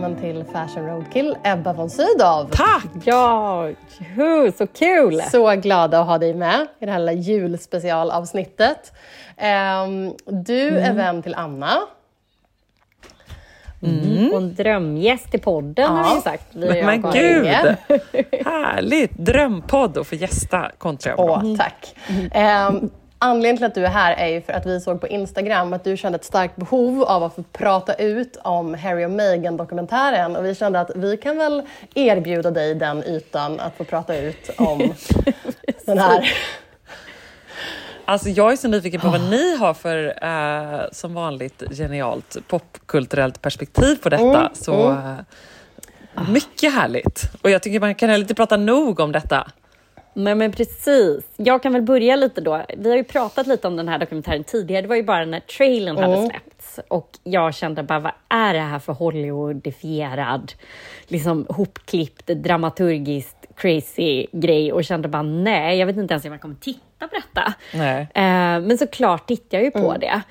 Välkommen till Fashion Roadkill, Ebba von Sydow. Tack! Ja, juhu, så kul! Så glada att ha dig med i det här lilla julspecialavsnittet. Um, du mm. är vän till Anna. Mm. Och en drömgäst i podden ja. har vi sagt. Vi men gud! Härligt! Drömpodd att få gästa kontra Åh, tack. Um, Anledningen till att du är här är ju för att vi såg på Instagram att du kände ett starkt behov av att få prata ut om Harry och Meghan-dokumentären och vi kände att vi kan väl erbjuda dig den ytan att få prata ut om den här Alltså jag är så nyfiken på vad ni har för, eh, som vanligt, genialt popkulturellt perspektiv på detta. Mm, så mm. Eh, mycket härligt. Och jag tycker man kan inte prata nog om detta. Nej men precis. Jag kan väl börja lite då. Vi har ju pratat lite om den här dokumentären tidigare. Det var ju bara när trailern mm. hade släppts. Och jag kände bara, vad är det här för Hollywoodifierad, liksom hopklippt, dramaturgiskt crazy grej? Och kände bara, nej, jag vet inte ens om jag kommer titta på detta. Nej. Uh, men såklart tittar jag ju på mm. det.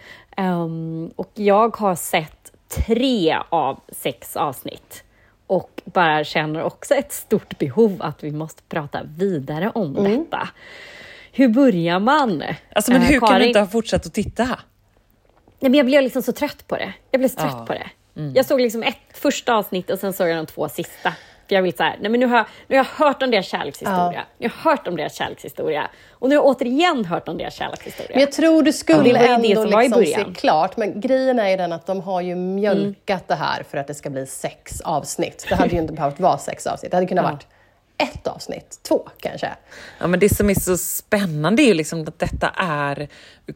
Um, och jag har sett tre av sex avsnitt och bara känner också ett stort behov att vi måste prata vidare om mm. detta. Hur börjar man? Alltså, men hur uh, kan du inte ha fortsatt att titta? Nej, men jag blev liksom så trött på det. Jag blev så trött ja. på det. Mm. Jag såg liksom ett första avsnitt och sen såg jag de två sista. För jag vill så här, nej men nu har, nu har jag hört om deras kärlekshistoria. Ja. Jag har hört om deras kärlekshistoria. Och nu har jag återigen hört om deras kärlekshistoria. Men jag tror du skulle ja, ändå liksom se klart. Men grejen är ju den att de har ju mjölkat mm. det här för att det ska bli sex avsnitt. Det hade ju inte behövt vara sex avsnitt. Det hade kunnat ja. varit ett avsnitt, två kanske. Ja, men det som är så spännande är ju liksom att detta är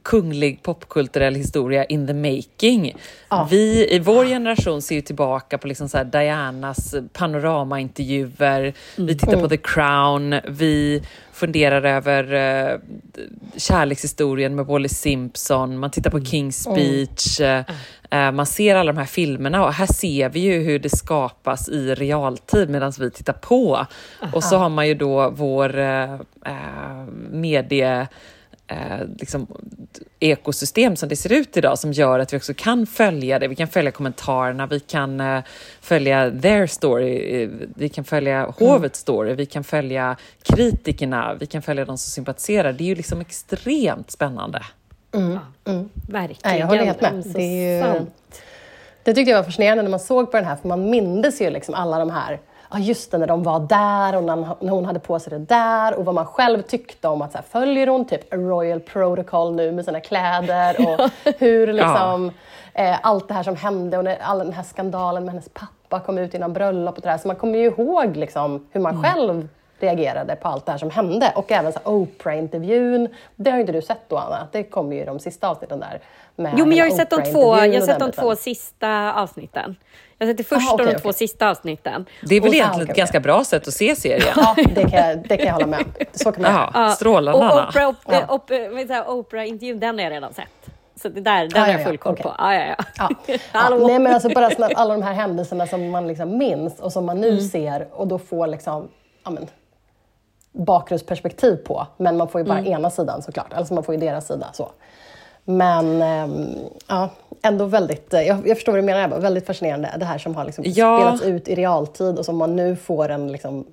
kunglig popkulturell historia in the making. Ja. Vi i vår generation ser ju tillbaka på liksom så Dianas panoramaintervjuer, mm. vi tittar mm. på The Crown, vi funderar över uh, kärlekshistorien med Wally Simpson, man tittar på mm. King's mm. Speech, uh, man ser alla de här filmerna och här ser vi ju hur det skapas i realtid medan vi tittar på. Aha. Och så har man ju då vår uh, medie eh, liksom, ekosystem som det ser ut idag som gör att vi också kan följa det. Vi kan följa kommentarerna, vi kan eh, följa their story, eh, vi kan följa mm. hovets story, vi kan följa kritikerna, vi kan följa de som sympatiserar. Det är ju liksom extremt spännande. Mm. Mm. Verkligen. Jag håller helt med. Det, är ju, det tyckte jag var fascinerande när man såg på den här, för man mindes ju liksom alla de här ja just det, när de var där och när, hon hade på sig det där och vad man själv tyckte om att så här, följer hon typ Royal Protocol nu med sina kläder och hur liksom eh, allt det här som hände och när, all den här skandalen med hennes pappa kom ut innan bröllopet och det här. Så man kommer ju ihåg liksom hur man mm. själv reagerade på allt det här som hände. Och även Oprah-intervjun. Det har ju inte du sett då, Anna. Det kommer ju de sista avsnitten där. jo, men jag har ju sett de två, jag har sett de två sista avsnitten. Jag har sett det första Aha, okay, och de två okay. sista avsniten. Det är väl och, egentligen ah, okay, ett ganska bra sätt att se serien? Ja, det kan jag, det kan jag hålla med om. Så kan man Jaha, Strålande, Och Oprah, ja. Oprah, Oprah-intervjun, den har jag redan sett. Så det där, den ah, har jag full koll på. Ah, ja, ja. ja. ja. Nej, men alltså bara alla de här händelserna som man liksom minns och som man nu mm. ser och då får liksom, ja, men, bakgrundsperspektiv på. Men man får ju bara mm. ena sidan såklart, alltså man får ju deras sida. så. Men ähm, ja, ändå väldigt, jag, jag, förstår vad du menar Ebba, väldigt fascinerande. Det här som har liksom ja. spelats ut i realtid och som man nu får en liksom,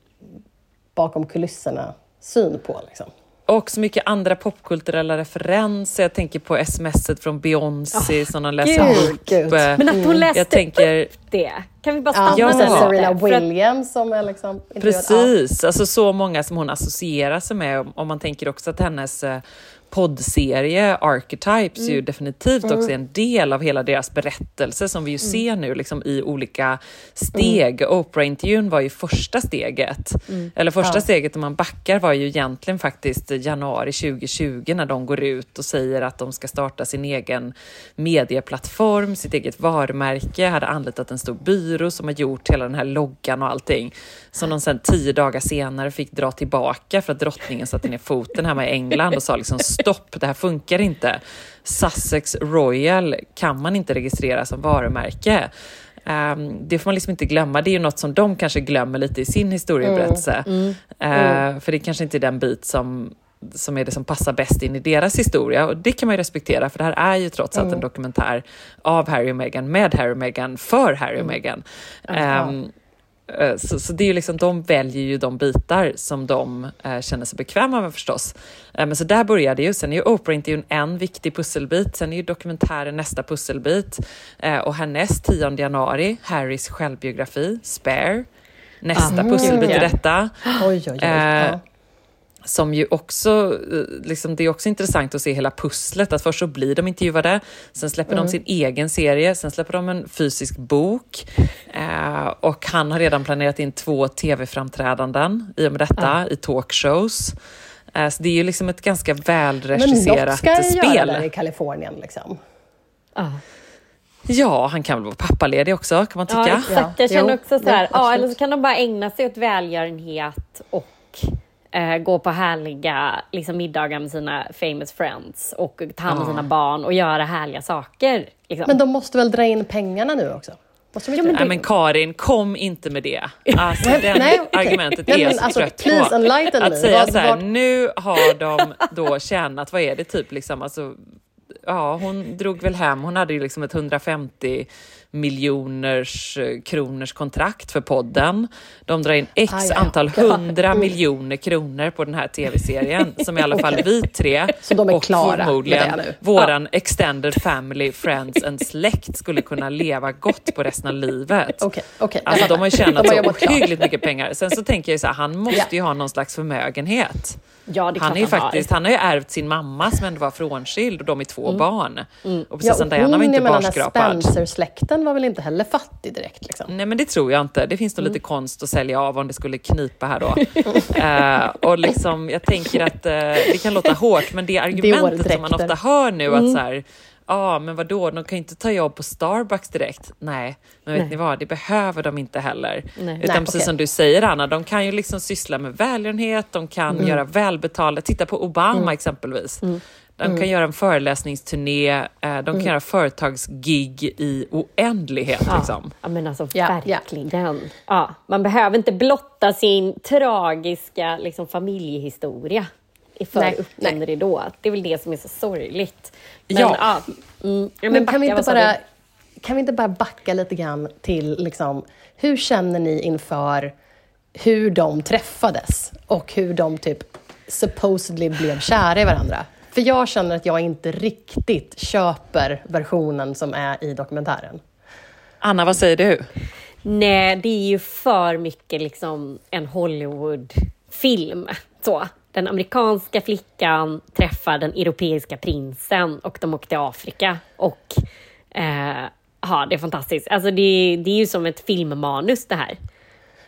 bakom kulisserna syn på. Liksom. Och så mycket andra popkulturella referenser. Jag tänker på smset från Beyoncé oh, som hon läser gud, upp. Gud. Men att hon läste jag tänker, upp det. Kan vi bara stanna ja, där Serena Williams som är liksom Precis, alltså så många som hon associerar sig med. Om man tänker också att hennes eh, poddserie Archetypes mm. ju definitivt mm. också en del av hela deras berättelse som vi ju mm. ser nu liksom i olika steg. Mm. Oprah-intervjun var ju första steget. Mm. Eller första ja. steget om man backar var ju egentligen faktiskt januari 2020 när de går ut och säger att de ska starta sin egen medieplattform, sitt eget varumärke, hade anlitat en stor byrå som har gjort hela den här loggan och allting. Som de sen tio dagar senare fick dra tillbaka för att drottningen satte ner foten hemma i England och sa liksom stopp, det här funkar inte. Sussex Royal kan man inte registrera som varumärke. Um, det får man liksom inte glömma. Det är ju något som de kanske glömmer lite i sin historieberättelse. Mm, mm, mm. Uh, för det kanske inte är den bit som som är det som passar bäst in i deras historia. Och det kan man ju respektera, för det här är ju trots allt en Mm. dokumentär av Harry och Meghan, med Harry och Meghan, för Harry och Meghan. Ehm, eh, så, så det är ju liksom, de väljer ju de bitar som de eh, känner sig bekväma med förstås. Eh, men så där började ju. Sen är ju Oprah-intervjun en viktig pusselbit. Sen är ju dokumentären nästa pusselbit. Eh, och härnäst, 10 januari, Harrys självbiografi, Spare. Nästa pusselbit i Ja. detta. Oj, oj, oj. Som ju också, eh, liksom, det är också intressant att se hela pusslet, att först så blir de intervjuade, sen släpper de sin egen serie, sen släpper de en fysisk bok eh, och han har redan planerat in två tv-framträdanden i och med detta, i talkshows. Eh, så det är ju liksom ett ganska Men något välregisserat ska jag göra spel. där i Kalifornien. Liksom. Ja. Ja, han kan väl vara pappaledig också, kan man Ja, tycka. exakt. Ja. Jag känner också så här, ja, eller så kan de bara ägna sig åt välgörenhet och eh, gå på härliga liksom, middagar med sina famous friends och ta hand om Ja. sina barn och göra härliga saker. Liksom. Men de måste väl dra in pengarna nu också? Måste de inte Ja, men det? Nej men Karin, kom inte med det. Alltså, Nej, okej. argumentet Nej, är men jag så alltså, trött på. Att me. säga Vad- så här, vad- nu har de då tjänat, vad är det typ liksom, alltså, ja hon drog väl hem, hon hade ju liksom ett 150 miljoners eh, kronors kontrakt för podden. De drar in x ja. antal hundra miljoner kronor på den här tv-serien som i alla fall vi tre Så de är och klara med förmodligen våran extended family, friends and släkt skulle kunna leva gott på resten av livet. Okej. jag Alltså de har ju tjänat De har så ohyggligt mycket pengar. Sen så tänker jag så här, han måste Ja. ju ha någon slags förmögenhet. ja, är Han, är han har. faktiskt, han har ju ärvt sin mamma som ändå var frånskild och de är två barn. Och Ja, precis som och Diana var hon, inte jag menar, den här barskrapad. Spencer-släkten var väl inte heller fattig direkt? Liksom. Nej men det tror jag inte. Det finns nog Mm. lite konst att sälja av om det skulle knipa här då. Eh, och liksom, jag tänker att eh, det kan låta hårt men det argumentet som man ofta hör nu Mm. att så här, Ja, men vadå, de kan ju inte ta jobb på Starbucks direkt. Nej, men vet Nej. ni vad, det behöver de inte heller. Nej. Utan Nej, precis okej. som du säger Anna, de kan ju liksom syssla med välgörenhet, de kan Mm. göra välbetalda, titta på Obama exempelvis. De Mm. kan göra en föreläsningsturné, eh, de kan göra företagsgig i oändlighet. Ja, Liksom. ja men alltså Ja, verkligen. Ja, man behöver inte blotta sin tragiska liksom, familjehistoria i för Nej, öppen nej. ridå. Det är väl det som är så sorgligt. Men, Ja. ja. Mm, ja, Men kan vi, inte bara, du? kan vi inte bara backa lite grann till liksom, hur känner ni inför hur de träffades och hur de typ supposedly blev kära i varandra? För jag känner att jag inte riktigt köper versionen som är i dokumentären. Anna, vad säger du? Nej, det är ju för mycket liksom en Hollywoodfilm. Så. Den amerikanska flickan träffar den europeiska prinsen och de åkte till Afrika. Och eh, ja, det är fantastiskt. Alltså det, det är ju som ett filmmanus det här.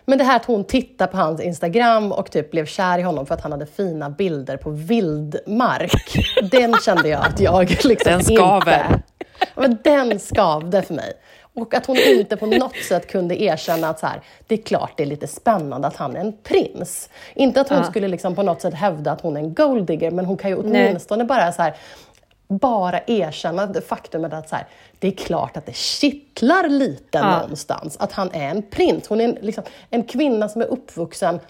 Men det här att hon tittade på hans Instagram och typ blev kär i honom för att han hade fina bilder på vildmark. Den kände jag att jag liksom Den skaver. inte... Men den skavde för mig. Och att hon inte på något sätt kunde erkänna att så här, det är klart det är lite spännande att han är en prins. Inte att hon Ja. skulle liksom på något sätt hävda att hon är en golddigger, men hon kan ju Nej. åtminstone bara så här, bara erkänna det faktumet att så här, det är klart att det kittlar lite Ja. någonstans att han är en prins. Hon är en, liksom, en kvinna som är uppvuxen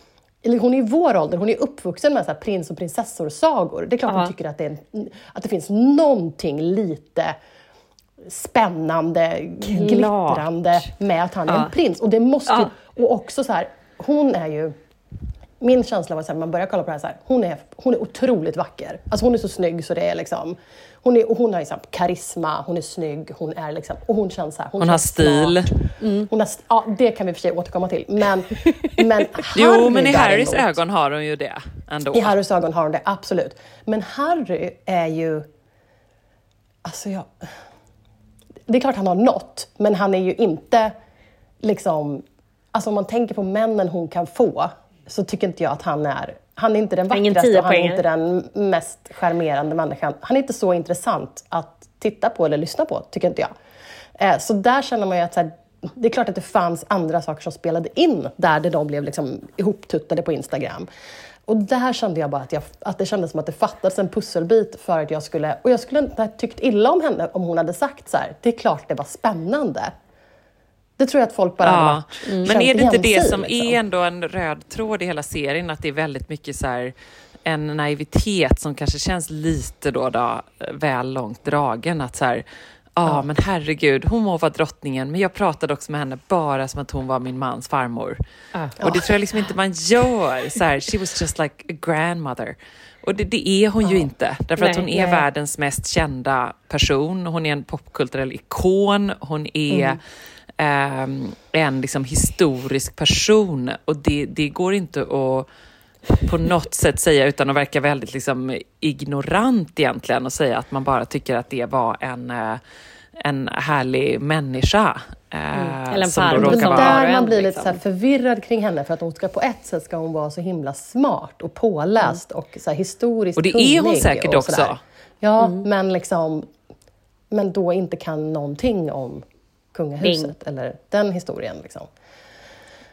eller hon är i vår ålder, hon är uppvuxen med så här prins och prinsessor-sagor. Det är klart Ja. hon tycker att det, är att det finns någonting lite spännande, glittrande med att han är Ja. en prins. Och det måste ju, och också så här, hon är ju min känsla var att man börjar kolla på det här, så här hon, är, hon är otroligt vacker. Alltså hon är så snygg så det är liksom... Hon, är, och hon har liksom karisma, hon är snygg, hon är liksom... Och hon känns så här, Hon har känns stil. smart. Hon har, ja, det kan vi för sig återkomma till. Men, men Jo, Harry men i Harrys däremot- ögon har hon ju det ändå. I Harrys ögon har hon det, absolut. Men Harry är ju... Alltså jag... Det är klart han har något, men han är ju inte liksom... Alltså om man tänker på männen hon kan få, så tycker inte jag att han är... Han är inte den vackraste och han är inte den mest charmerande människan. Han är inte så intressant att titta på eller lyssna på, tycker inte jag. Eh, Så där känner man ju att så här, det är klart att det fanns andra saker som spelade in där de blev liksom ihoptuttade på Instagram. Och där kände jag bara att, jag, att det kändes som att det fattades en pusselbit för att jag skulle... Och jag skulle inte ha tyckt illa om henne om hon hade sagt så här, det är klart det var spännande. Det tror jag att folk bara hade Ja, varit, men känt är det inte det som liksom. är ändå en röd tråd i hela serien? Att det är väldigt mycket så här, en naivitet som kanske känns lite då, då väl långt dragen. Att så här, Ja, men herregud, hon må vara drottningen, men jag pratade också med henne bara som att hon var min mans farmor. Ah. Och det tror jag liksom inte man gör. Så här, she was just like a grandmother. Och det, det är hon ah. ju inte, därför nej, att hon är nej. världens mest kända person. Hon är en popkulturell ikon, hon är mm. Eh, en liksom historisk person och det, det går inte att på något sätt säga utan att verka väldigt liksom ignorant egentligen och säga att man bara tycker att det var en, eh, en härlig människa. Eh, mm. Eller en farbror. Det är där man blir lite liksom. så förvirrad kring henne för att hon ska på ett sätt ska hon vara så himla smart och påläst mm. och så historiskt Och det är hon säkert också. Ja, mm. men liksom men då inte kan någonting om kungahuset Bing. eller den historien. Liksom.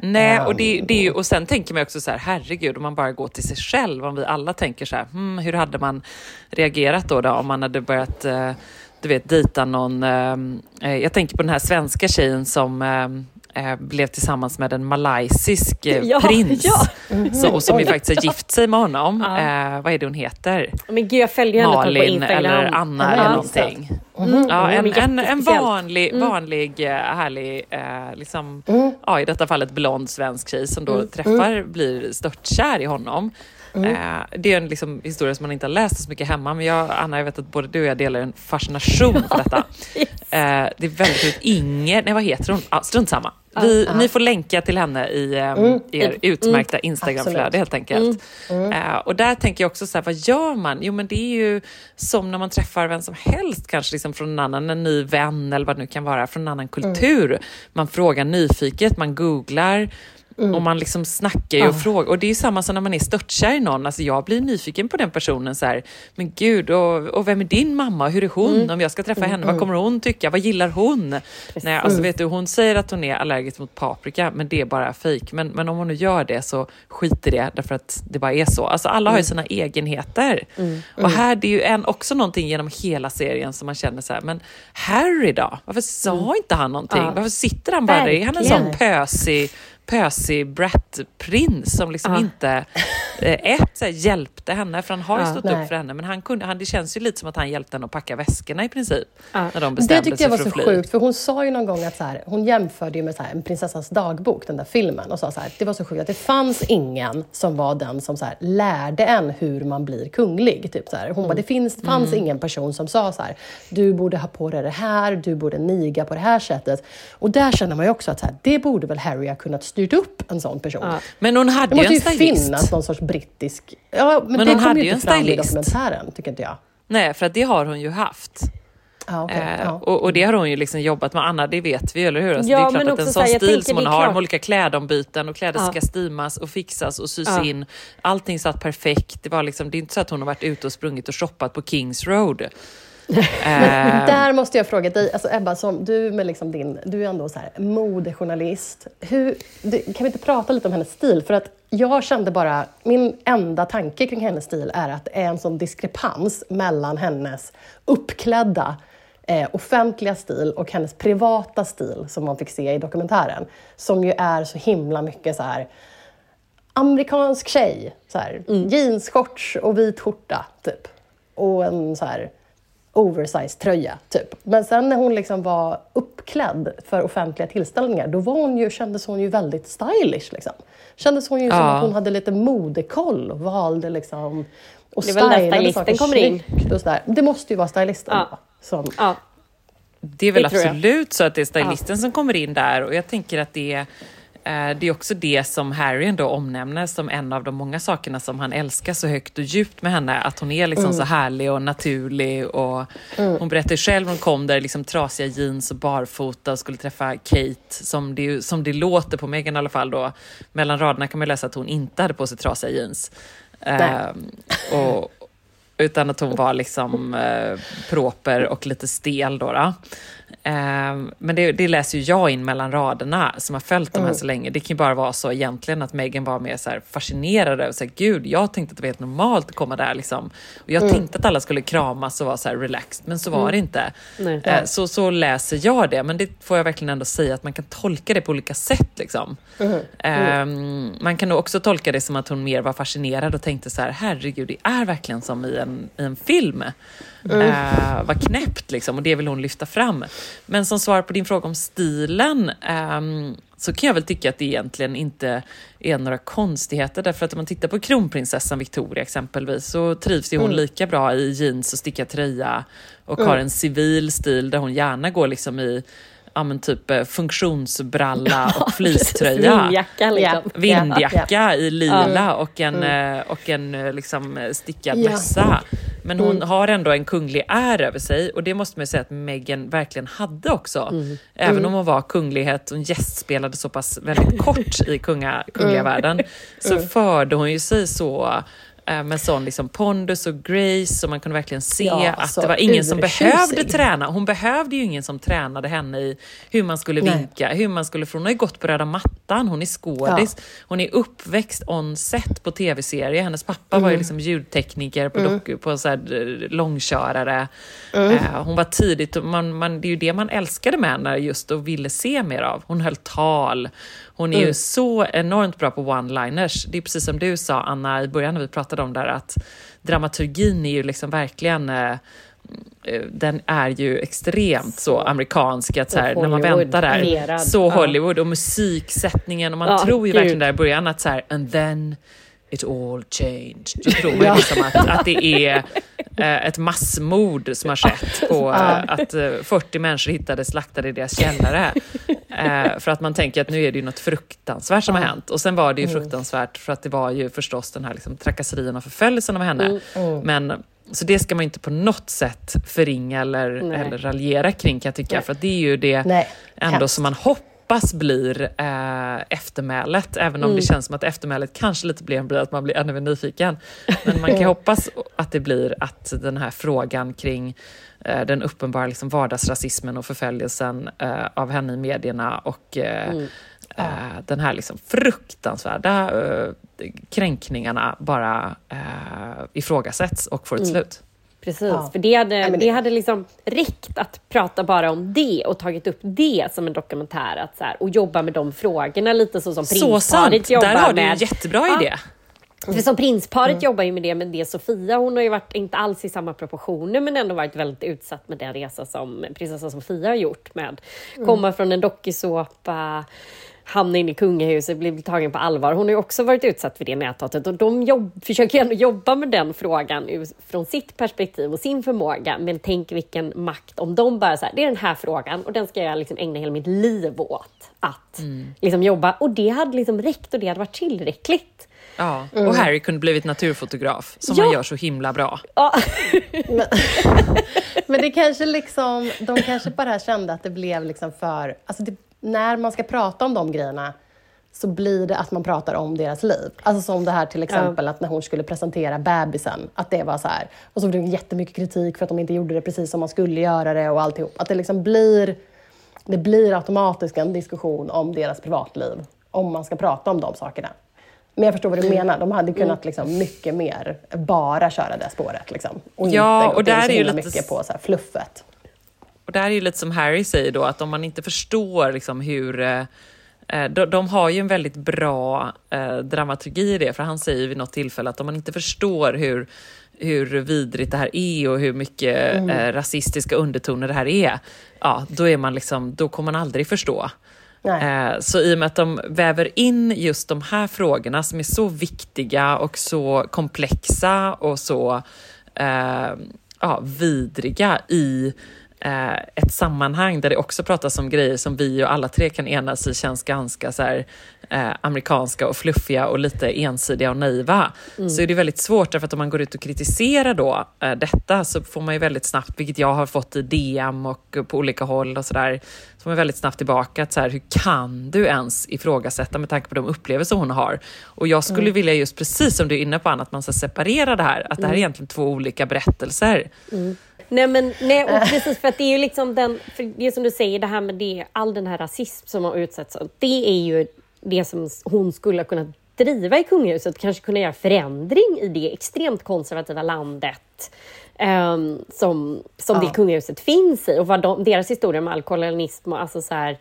Nej, och, det, det är och sen tänker man också så här, herregud, om man bara går till sig själv, om vi alla tänker så här, hmm, hur hade man reagerat då, då om man hade börjat uh, du vet, dejta någon... Uh, jag tänker på den här svenska tjejen som uh, blev tillsammans med en malaysisk ja, prins. Ja. Mm. Så, och som ju faktiskt har gift sig med honom. Ja. vad är det hon heter? Men gud, jag följer henne Malin på Instagram. eller Anna eller någonting. Mm. Ja, en, en, en vanlig, mm. vanlig eh, härlig, eh, liksom, mm. ja, i detta fallet blond svensk tjej som då mm. träffar, mm. blir störtkär i honom. Mm. Eh, det är en liksom, historia som man inte har läst så mycket hemma, men jag, Anna, jag vet att både du och jag delar en fascination för detta. Eh, det är väldigt roligt. Inger, nej vad heter hon? Ah, strunt samma. Vi, uh, uh. Ni får länka till henne i um, mm. er mm. utmärkta mm. Instagramflöde helt enkelt. Uh, och där tänker jag också så här, vad gör man? Jo men det är ju som när man träffar vem som helst, kanske liksom från en annan, en ny vän eller vad det nu kan vara, från en annan kultur. Man frågar nyfiket, man googlar, Mm. Och man liksom snackar ju och ah. frågar. Och det är samma som när man är störtkär i någon. Alltså jag blir nyfiken på den personen. Så här, men gud, och, och vem är din mamma? Hur är hon? Mm. Om jag ska träffa mm. henne, vad mm. kommer hon tycka? Vad gillar hon? Nej, alltså vet du, hon säger att hon är allergisk mot paprika, men det är bara fejk. Men, men om hon nu gör det så skit i det, därför att det bara är så. Alltså alla har ju mm. sina egenheter. Och här, det är ju en, också någonting genom hela serien som man känner så här, men Harry då? Varför sa inte han någonting? Ja. Varför sitter han bara där? Är han en sån pösig pösig brat-prins som liksom uh. inte eh, ett, så här, hjälpte henne, för han har ju stått uh, upp för henne, men han kunde, han, det känns ju lite som att han hjälpte henne att packa väskorna i princip. Uh. När de det tyckte jag var så sjukt, för hon sa ju någon gång att så här, hon jämförde ju med så här, en prinsessans dagbok, den där filmen, och sa så här, det var så sjukt att det fanns ingen som var den som så här, lärde en hur man blir kunglig. Typ, så här. Hon mm. bara, det finns, fanns mm. ingen person som sa så här, du borde ha på dig det här, du borde niga på det här sättet. Och där känner man ju också att så här, det borde väl Harry ha kunnat styra styrt upp en sån person. Ja. Men hon hade ju en stylist. Det måste ju finnas någon sorts brittisk... Ja, men, men det kommer ju inte fram i dokumentären, tycker inte jag. Nej, för att det har hon ju haft. Ah, okay. eh, ja. och, och, det har hon ju liksom jobbat med. Anna, det vet vi, eller hur? Alltså, ja, det är klart att en sån här, stil som hon har, med olika klädombyten och kläder ja. ska stimas och fixas och sys in. Allting satt perfekt. Det, var liksom, det är inte så att hon har varit ute och sprungit och shoppat på Kings Road. Men där måste jag fråga dig, alltså Ebba, som du med liksom din, du är ändå så här, modejournalist. Hur, du, kan vi inte prata lite om hennes stil? För att jag kände bara, min enda tanke kring hennes stil är att det är en sån diskrepans mellan hennes uppklädda eh, offentliga stil och hennes privata stil som man fick se i dokumentären. Som ju är så himla mycket så här amerikansk tjej. Så här, mm. Jeansshorts och vit skjorta, typ. Och en så här oversized tröja, typ. Men sen när hon liksom var uppklädd för offentliga tillställningar, då var hon ju, kändes hon ju väldigt stylish. Liksom. Kändes hon ju ja. som att hon hade lite modekoll och valde liksom och Det är väl där stylisten kommer in. Och sådär. Det måste ju vara stylisten. Ja. Som, ja. Det är väl det absolut så att det är stylisten som kommer in där och jag tänker att det är det är också det som Harry ändå omnämner som en av de många sakerna som han älskar så högt och djupt med henne. Att hon är liksom mm. så härlig och naturlig. Och mm. Hon berättar själv hon kom där liksom trasiga jeans och barfota och skulle träffa Kate, som det, som det låter på Meghan i alla fall. Då. Mellan raderna kan man läsa att hon inte hade på sig trasiga jeans. Eh, och, utan att hon var liksom eh, proper och lite stel. Då, då. Ehm, men det, det läser ju jag in mellan raderna som har följt de här så länge. Det kan ju bara vara så egentligen att Megan var mer så fascinerad över, så här, gud, jag tänkte att det var helt normalt att komma där liksom. Och jag tänkte att alla skulle kramas och vara så relaxed, men så var det inte. Nej. Eh, så, så läser jag det, men det får jag verkligen ändå säga att man kan tolka det på olika sätt. Liksom. Ehm, man kan nog också tolka det som att hon mer var fascinerad och tänkte så här, herregud, det är verkligen som i en, i en film. Eh, vad knäppt liksom, och det vill hon lyfta fram. Men som svar på din fråga om stilen, ehm, så kan jag väl tycka att det egentligen inte är några konstigheter. Därför att om man tittar på kronprinsessan Victoria exempelvis så trivs ju hon lika bra i jeans och stickad tröja och har en civil stil där hon gärna går liksom i ja, men typ eh, funktionsbralla och fleecetröja. Vindjacka liksom. Ja. Vindjacka i lila och en, eh, och en eh, liksom stickad Ja. mössa. Men hon har ändå en kunglig är över sig och det måste man ju säga att Meghan verkligen hade också. Även om hon var kunglighet, hon gästspelade så pass väldigt kort i kunga, kungliga världen, så förde hon ju sig så med sån liksom pondus och grace och man kunde verkligen se Ja, att det var ingen som behövde träna. Hon behövde ju ingen som tränade henne i hur man skulle Nej. vinka, hur man skulle... För hon har ju gått på röda mattan, hon är skådis, hon är uppväxt on set på tv-serier. Hennes pappa var ju liksom ljudtekniker på, doku, på så här, eh, långkörare. Eh, hon var tidigt, man, man, det är ju det man älskade med henne just och ville se mer av. Hon höll tal. Hon är ju så enormt bra på one-liners. Det är precis som du sa, Anna, i början när vi pratade om det här, att dramaturgin är ju liksom verkligen eh, eh, den är ju extremt så amerikansk, att så här, när man väntar där, så Ja. Hollywood och musiksättningen och man Ja, tror ju gud. verkligen där i början att så här, and then it all changed. Då tror man ju liksom att, att det är eh, ett massmord som har skett på eh, att eh, 40 människor hittades slaktade i deras källare. Eh, för att man tänker att nu är det ju något fruktansvärt som har hänt. Och sen var det ju fruktansvärt för att det var ju förstås den här liksom, trakasserien och förföljelsen av henne. Men så det ska man inte på något sätt förringa eller, Nej. eller raljera kring kan jag tycka. För att det är ju det Nej, ändå hemskt. som man hoppas blir eh, eftermälet. Även om det känns som att eftermälet kanske lite blir, att man blir ännu mer nyfiken. Men man kan hoppas att det blir att den här frågan kring eh, den uppenbara liksom, vardagsrasismen och förföljelsen eh, av henne i medierna och eh, eh, den här liksom fruktansvärda eh, kränkningarna bara ifrågasätts och får ett slut. Precis, Ja. för det hade, men det... det- hade liksom räckt att prata bara om det och tagit upp det som en dokumentär att så här, och jobba med de frågorna lite så som Så sant! prinsparet jobbar Där har du med. en jättebra Ja. idé. För som prinsparet jobbar ju med det, men det Sofia, hon har ju varit, inte alls i samma proportioner, men ändå varit väldigt utsatt med den resa som prinsessan Sofia har gjort med komma från en dokusåpa, hamna in i kungahuset, bli tagen på allvar. Hon har ju också varit utsatt för det näthatet och de jobb, försöker ju ändå jobba med den frågan från sitt perspektiv och sin förmåga. Men tänk vilken makt om de bara så här, det är den här frågan och den ska jag liksom ägna hela mitt liv åt att liksom jobba. Och det hade liksom räckt och det hade varit tillräckligt. Ja, och Harry kunde blivit naturfotograf, som Ja. han gör så himla bra. Ja. Men det kanske liksom, de kanske bara kände att det blev liksom för... Alltså det, när man ska prata om de grejerna så blir det att man pratar om deras liv. Alltså som det här till exempel att när hon skulle presentera bebisen, att det var så här. Och så blev det jättemycket kritik för att de inte gjorde det precis som man skulle göra det och alltihop. Att det liksom blir, det blir automatiskt en diskussion om deras privatliv, om man ska prata om de sakerna. Men jag förstår vad du menar. De hade kunnat liksom mycket mer bara köra det spåret. Liksom, och Ja, inte och där är ju lite mycket på så här fluffet. Och där är ju lite som Harry säger då, att om man inte förstår liksom hur... eh, eh, De, de har ju en väldigt bra eh, dramaturgi i det, för han säger vid något tillfälle att om man inte förstår hur, hur vidrigt det här är och hur mycket eh, rasistiska undertoner det här är, ja, då, är man liksom, då kommer man aldrig förstå. Eh, Så i och med att de väver in just de här frågorna som är så viktiga och så komplexa och så eh, ja, vidriga i eh, ett sammanhang där det också pratas om grejer som vi och alla tre kan enas i känns ganska så här, eh, amerikanska och fluffiga och lite ensidiga och naiva. Så är det väldigt svårt därför att om man går ut och kritiserar då eh, detta så får man ju väldigt snabbt, vilket jag har fått i DM och på olika håll och sådär, så får man väldigt snabbt tillbaka att så här, hur kan du ens ifrågasätta med tanke på de upplevelser hon har? Och jag skulle vilja just precis som du är inne på Anna, att man ska separera det här, att det här är egentligen två olika berättelser. Nej, men nej, och precis för att det är ju liksom den, för det som du säger, det här med det, all den här rasism som har utsatts det är ju det som hon skulle ha kunnat driva i kungahuset, kanske kunna göra förändring i det extremt konservativa landet um, som, som ja. det kungahuset finns i och vad de, deras historia med all kolonialism och alltså så här,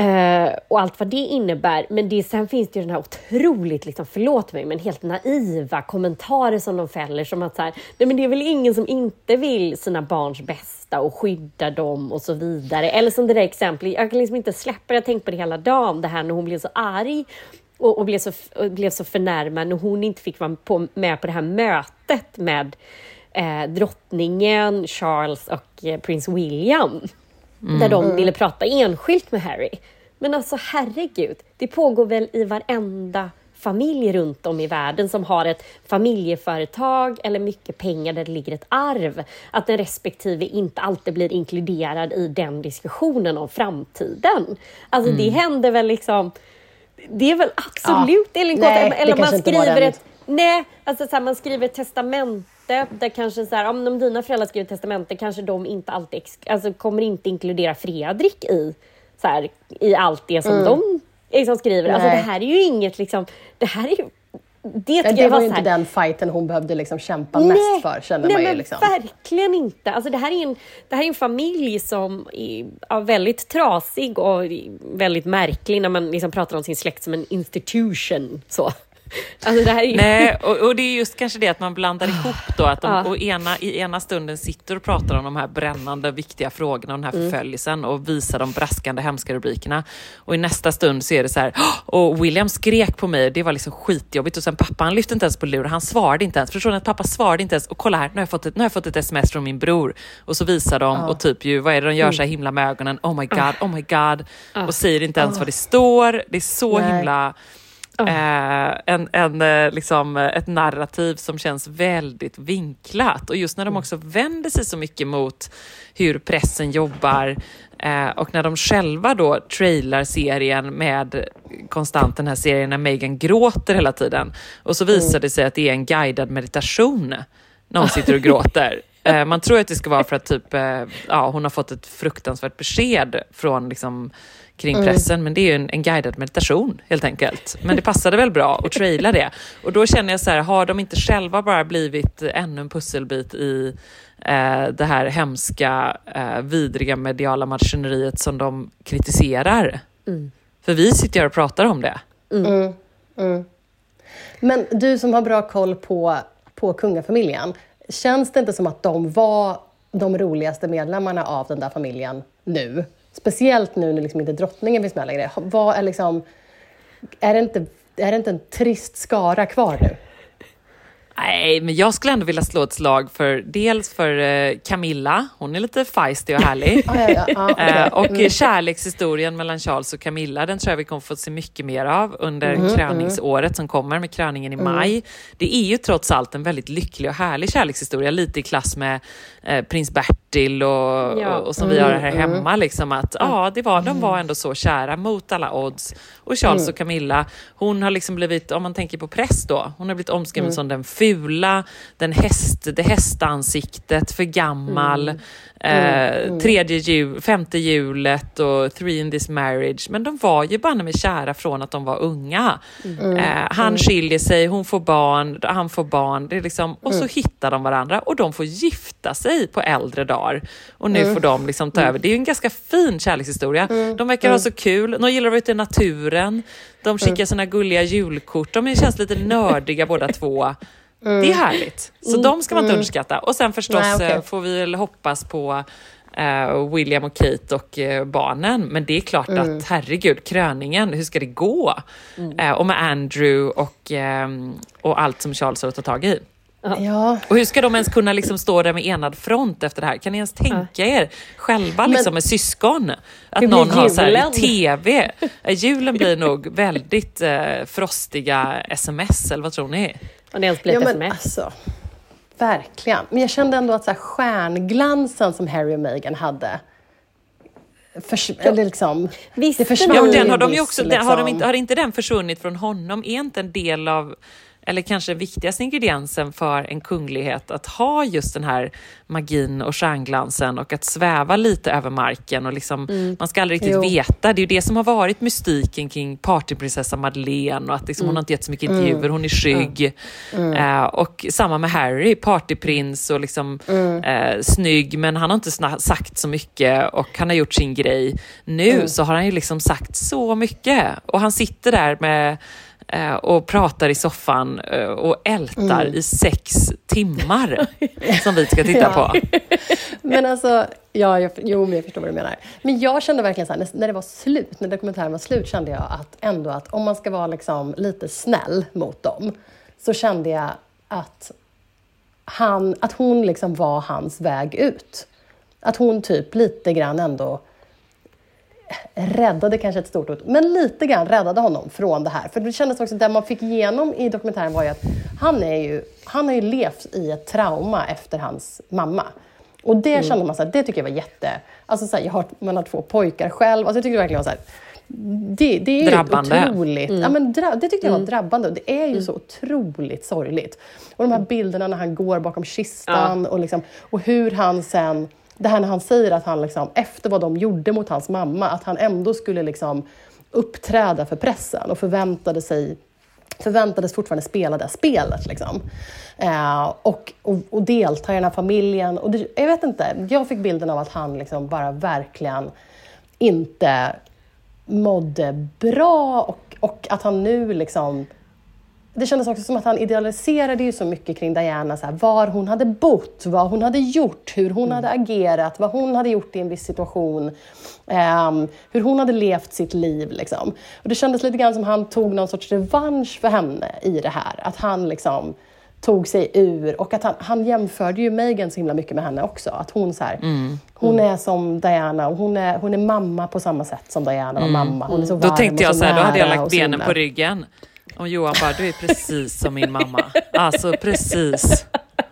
Uh, och allt vad det innebär. Men det, sen finns det ju den här otroligt, liksom, förlåt mig, men helt naiva kommentarer som de fäller som att så här, nej men det är väl ingen som inte vill sina barns bästa och skydda dem och så vidare. Eller som det där exemplet, jag kan liksom inte släppa jag har tänkt på det hela dagen, det här när hon blev så arg och, och blev, så, och blev så förnärmad när hon inte fick vara på, med på det här mötet med eh, drottningen, Charles och eh, prins William. Mm. Där de ville prata enskilt med Harry. Men alltså herregud, det pågår väl i varenda familj runt om i världen som har ett familjeföretag eller mycket pengar där det ligger ett arv. Att den respektive inte alltid blir inkluderad i den diskussionen om framtiden. Alltså mm. det händer väl liksom... Det är väl absolut ja. Elin eller man skriver ett... Nej, alltså så här, man skriver ett testament där kanske så här, om dina föräldrar skriver testamente kanske de inte alltid alltså, kommer inte inkludera Fredrik i, så här, i allt det som mm. de liksom skriver. Alltså det här är ju inget liksom, det här är ju det, det var, var inte den fighten hon behövde liksom kämpa nej, mest för, känner nej, man ju. Liksom. Verkligen inte. Alltså det, här är en, det här är en familj som är ja, väldigt trasig och väldigt märklig när man liksom pratar om sin släkt som en institution. Så. Alltså är... Nej, och, och, det är just kanske det att man blandar ihop då, att de ja. ena, i ena stunden sitter och pratar om de här brännande viktiga frågorna och den här mm. förföljelsen och visar de braskande hemska rubrikerna. Och i nästa stund så är det så här, och William skrek på mig, det var liksom skitjobbigt och sen pappa han lyfte inte ens på luren, han svarade inte ens. Förstår ni att pappa svarade inte ens? Och kolla här, nu har jag fått ett, nu har jag fått ett sms från min bror. Och så visar de ja. och typ ju, vad är det de gör mm. så här himla med ögonen? Oh my god, oh my god. Och säger inte ens vad det står. Det är så Nej. himla Eh, en, en, eh, liksom, ett narrativ som känns väldigt vinklat. Och just när de mm. också vänder sig så mycket mot hur pressen jobbar eh, och när de själva då trailar serien med konstant den här serien när Megan gråter hela tiden. Och så visar mm. det sig att det är en guidad meditation när hon sitter och gråter. Eh, man tror att det ska vara för att typ, eh, ja, hon har fått ett fruktansvärt besked från liksom, kring mm. pressen, men det är ju en, en guidad meditation helt enkelt. Men det passade väl bra att traila det. Och då känner jag så här, har de inte själva bara blivit ännu en pusselbit i eh, det här hemska, eh, vidriga mediala maskineriet som de kritiserar? Mm. För vi sitter här och pratar om det. Mm. mm. mm. Men du som har bra koll på, på kungafamiljen, känns det inte som att de var de roligaste medlemmarna av den där familjen nu? Speciellt nu när liksom inte drottningen finns med längre. Vad är, liksom, är, det inte, är det inte en trist skara kvar nu? Nej, men jag skulle ändå vilja slå ett slag för dels för eh, Camilla, hon är lite feisty och härlig. ah, ja, ja. Okay. och mm. kärlekshistorien mellan Charles och Camilla, den tror jag vi kommer få se mycket mer av under mm, kröningsåret mm. som kommer med kröningen i mm. maj. Det är ju trots allt en väldigt lycklig och härlig kärlekshistoria, lite i klass med eh, prins Bertil och, ja. och, och, som vi har här mm, hemma. Mm. Liksom att, ja, det var, de var ändå så kära mot alla odds. Och Charles och Camilla, hon har liksom blivit, om man tänker på press då, hon har blivit omskriven som den fula, den häst, det hästansiktet, för gammal, mm. Eh, mm. tredje jul, femte hjulet och three in this marriage. Men de var ju bara med kära från att de var unga. Mm. Eh, han mm. skiljer sig, hon får barn, han får barn. Det är liksom, och så mm. hittar de varandra och de får gifta sig på äldre dagar. Och nu får de liksom ta över. Det är en ganska fin kärlekshistoria. De verkar ha så kul, de gillar att vara ute i naturen. De skickar sina gulliga julkort. De känns lite nördiga båda två. Mm. Det är härligt. Så mm. de ska man inte mm. underskatta. Och sen förstås Nej, okay. Eh, får vi väl hoppas på uh, William och Kate och uh, barnen. Men det är klart mm. att herregud, kröningen, hur ska det gå? Uh, och med Andrew och, um, och allt som Charles har att ta tag i. Ja. Och hur ska de ens kunna liksom stå där med enad front efter det här? Kan ni ens tänka er själva liksom Men, med syskon? Att någon har så här i TV. Julen blir nog väldigt eh, frostiga sms, eller vad tror ni? Och det ens blir ja, ett sms. Alltså, verkligen. Men jag kände ändå att så här, stjärnglansen som Harry och Meghan hade, Förs eller liksom, Visst, det försvann ja, den har, de också, liksom. den, har, de inte, har inte den försvunnit från honom? Är inte en del av eller kanske viktigaste ingrediensen för en kunglighet, att ha just den här magin och stjärnglansen och att sväva lite över marken. Och liksom, mm. Man ska aldrig riktigt jo. veta. Det är ju det som har varit mystiken kring partyprinsessa Madeleine och att liksom, mm. hon har inte gett så mycket mm. intervjuer, hon är skygg. Uh, och samma med Harry, partyprins och liksom, uh, snygg, men han har inte sagt så mycket och han har gjort sin grej. Nu så har han ju liksom sagt så mycket och han sitter där med och pratar i soffan eh, och ältar mm. i sex timmar som vi ska titta ja. på. men alltså, ja, jag, jo, men jag förstår vad du menar. Men jag kände verkligen så här, när, det var slut, när dokumentären var slut, kände jag att ändå att om man ska vara liksom lite snäll mot dem, så kände jag att, han, att hon liksom var hans väg ut. Att hon typ lite grann ändå räddade kanske ett stort ord, men lite grann räddade honom från det här. För det kändes också, det man fick igenom i dokumentären var ju att han, är ju, han har ju levt i ett trauma efter hans mamma. Och det mm. kände man så här, det tycker jag var jätte... Alltså så här, jag har, man har två pojkar själv, alltså jag tycker det verkligen var så här, det, det är drabbande. otroligt. Mm. Ja, men dra, det tyckte jag var mm. drabbande. Det är ju mm. så otroligt sorgligt. Och de här mm. bilderna när han går bakom kistan ja. och, liksom, och hur han sen det här när han säger att han liksom, efter vad de gjorde mot hans mamma, att han ändå skulle liksom uppträda för pressen och förväntade sig förväntades fortfarande spela det spelet. Liksom. Eh, och, och, och, delta i den här familjen. Och det, jag vet inte, jag fick bilden av att han liksom bara verkligen inte mådde bra och, och att han nu liksom det kändes också som att han idealiserade ju så mycket kring Diana, så här, var hon hade bott, vad hon hade gjort, hur hon mm. hade agerat, vad hon hade gjort i en viss situation, um, hur hon hade levt sitt liv. Liksom. Och det kändes lite grann som han tog någon sorts revansch för henne i det här. Att han liksom tog sig ur och att han, han jämförde ju Meghan så himla mycket med henne också. Att hon så här, mm. hon är som Diana och hon är, hon är mamma på samma sätt som Diana var mm. mamma. Hon är så varm Då tänkte jag så här, då hade jag lagt benen på ryggen. Och Johan bara, du är precis som min mamma. Alltså precis.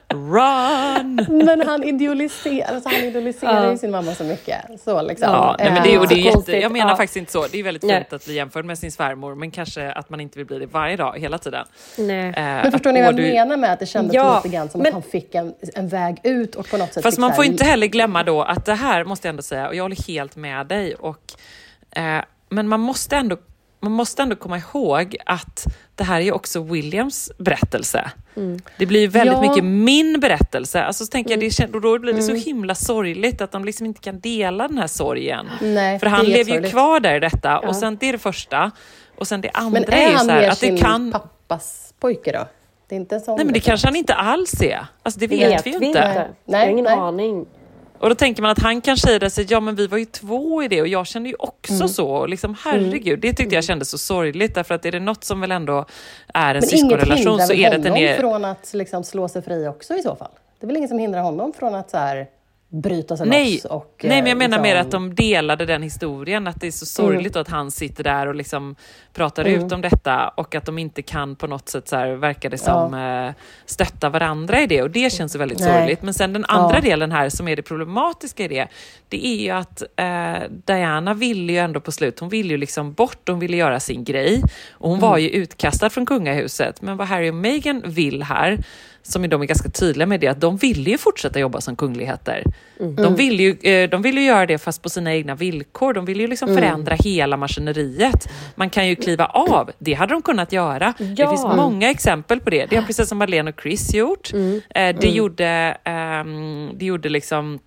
Run! Men han idealiserar, alltså han idealiserar ja. ju sin mamma så mycket. Så liksom. Ja, nej, men det, och det är jätte, jag menar ja. faktiskt inte så. Det är väldigt fint att bli jämförd med sin svärmor, men kanske att man inte vill bli det varje dag, hela tiden. Nej. Eh, men förstår ni vad jag du... menar med att det kändes ja, lite grann som men... att han fick en, en väg ut och på något sätt Fast man får inte heller glömma då att det här måste jag ändå säga, och jag håller helt med dig, och, eh, men man måste ändå man måste ändå komma ihåg att det här är också Williams berättelse. Mm. Det blir väldigt ja. mycket min berättelse. Alltså, så tänker mm. jag, det, då blir det så mm. himla sorgligt att de liksom inte kan dela den här sorgen. Nej, För han lever ju kvar där i detta. Ja. Och sen, det är det första. Och sen det andra men är, är ju så här, att det kan... Men är han pappas pojke då? Det är inte en sån Nej, men det kanske han inte alls är. Alltså, det vet, vet vi ju inte. inte. Nej, jag har ingen nej. aning. Och då tänker man att han kan säga det, ja men vi var ju två i det och jag kände ju också mm. så. liksom, herregud, det tyckte jag mm. kändes så sorgligt därför att är det något som väl ändå är en syskonrelation så är det att den är... Men inget hindrar väl honom från att liksom slå sig fri också i så fall? Det är väl ingen som hindrar honom från att så här bryta sig nej, loss. Och, nej, men jag menar liksom... mer att de delade den historien. Att det är så sorgligt mm. att han sitter där och liksom pratar mm. ut om detta och att de inte kan på något sätt, så här, verkar det som, ja. Eh, stötta varandra i det. Och det känns väldigt nej. sorgligt. Men sen den andra ja. delen här som är det problematiska i det, det är ju att eh, Diana ville ju ändå på slut, hon ville ju liksom bort, hon ville göra sin grej. Och hon mm. var ju utkastad från kungahuset. Men vad Harry och Meghan vill här, som de är ganska tydliga med det, att de vill ju fortsätta jobba som kungligheter. Mm. De, vill ju, eh, de vill ju göra det fast på sina egna villkor. De vill ju liksom mm. förändra hela maskineriet. Man kan ju kliva av. Det hade de kunnat göra. Ja. Det finns många exempel på det. Det har prinsessan Madeleine och Chris gjort. Mm. Eh, det, mm. gjorde, um, det gjorde liksom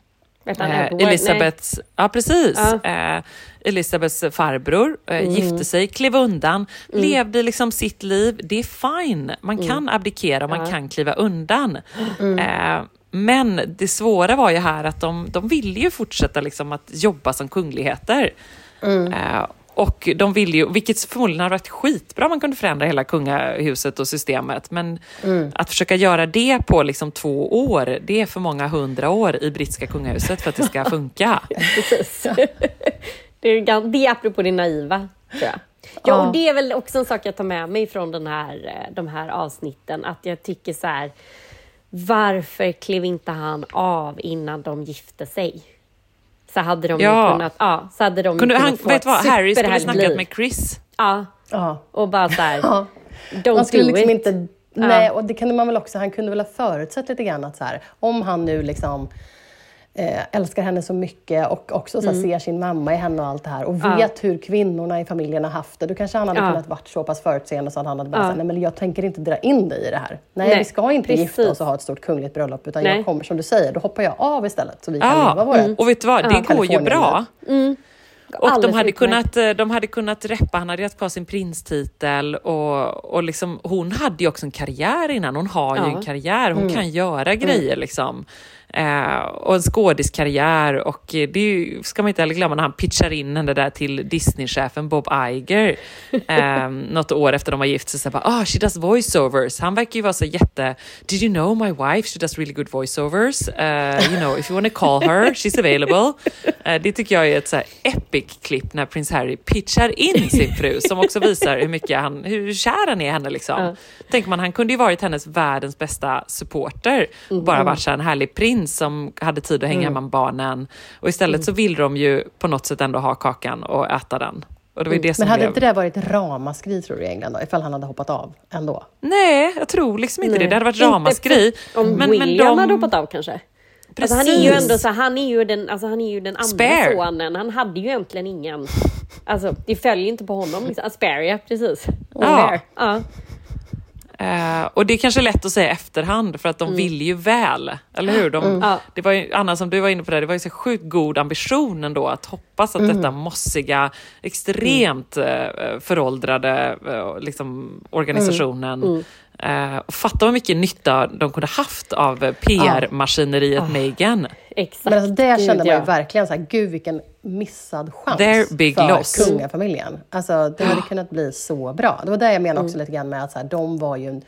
Eh, Elisabeths, ja precis. Ja. Eh, Elisabeths farbror eh, mm. gifte sig, klev undan, mm. levde liksom sitt liv. Det är fine. Man mm. kan abdikera och man ja. kan kliva undan. Mm. Eh, men det svåra var ju här att de, de ville ju fortsätta liksom att jobba som kungligheter. Och de vill ju, vilket förmodligen har varit skitbra om man kunde förändra hela kungahuset och systemet. Men mm. att försöka göra det på liksom två år, det är för många hundra år i brittiska kungahuset för att det ska funka. Precis. Det är, det är apropå det naiva, tror jag. Ja, och det är väl också en sak jag tar med mig från den här, eh, de här avsnitten, att jag tycker så här, varför klev inte han av innan de gifte sig? Så hade de ja. kunnat, ja, så hade de Kunde, han, få vet vad, Harry skulle snackat med Chris. Ja, ja. och bara så här, ja. don't Man skulle do liksom it. inte Nej, och det kunde man väl också, han kunde väl ha förutsett lite grann att så här, om han nu liksom eh, älskar henne så mycket och också så här, ser sin mamma i henne och allt det här och Ja. vet hur kvinnorna i familjen har haft det, då kanske han hade Ja. kunnat varit så pass förutseende så att han hade bara Ja. sagt, nej men jag tänker inte dra in dig i det här. Nej, Nej, vi ska inte precis. gifta oss och ha ett stort kungligt bröllop utan Nej. jag kommer, som du säger, då hoppar jag av istället så vi kan leva vårt och vet du vad, det går ju bra. Och de hade, utmärkt. kunnat, eh, de hade kunnat reppa, han hade haft kvar sin prinstitel och, och liksom, hon hade ju också en karriär innan, hon har ju Ja. en karriär, hon kan göra grejer liksom. Eh, och en skådiskarriär och eh, det ju, ska man inte heller glömma när han pitchar in henne där till Disney-chefen Bob Iger eh, något år efter de var gift sig. Så bara, ah, she does voiceovers. Han verkar ju vara så jätte, did you know my wife, she does really good voiceovers. Uh, you know, if you want to call her, she's available. Eh, det tycker jag är ett så här epic-klipp när prins Harry pitchar in sin fru som också visar hur mycket han, hur kär han är i henne liksom. Ja. Tänker man, han kunde ju varit hennes världens bästa supporter. Bara varit så en härlig prins som hade tid att hänga hemma med barnen. Och istället så vill de ju på något sätt ändå ha kakan och äta den. Och det var ju det som Men hade blev... inte det varit ramaskri tror du i England då, ifall han hade hoppat av ändå? Nej, jag tror liksom inte Nej. det. Det hade varit ramaskri. Om Men- men William de- hade hoppat av kanske. Alltså han är ju Precis. ändå så, han är ju den, alltså han är ju den andra Spare. sonen. Han hade ju egentligen ingen... Alltså det följer inte på honom. Liksom. Asperia, precis. Ja. Ja. Eh, och det är kanske lätt att säga efterhand för att Mm. de vill ju väl, eller hur? De, Ja. det var ju, Anna, som du var inne på det, det var ju så sjukt god ambition ändå att hoppas att Mm. detta mossiga, extremt eh, föråldrade eh, liksom, organisationen Mm. Eh, fatta vad mycket nytta de kunde haft av PR-maskineriet Meghan. Exakt. Men alltså det Gud, kände man ja. ju verkligen så här, gud vilken missad chans Their big för loss. kungafamiljen. Alltså det hade kunnat bli så bra. Det var det jag menade också lite grann med att så här, de var ju en,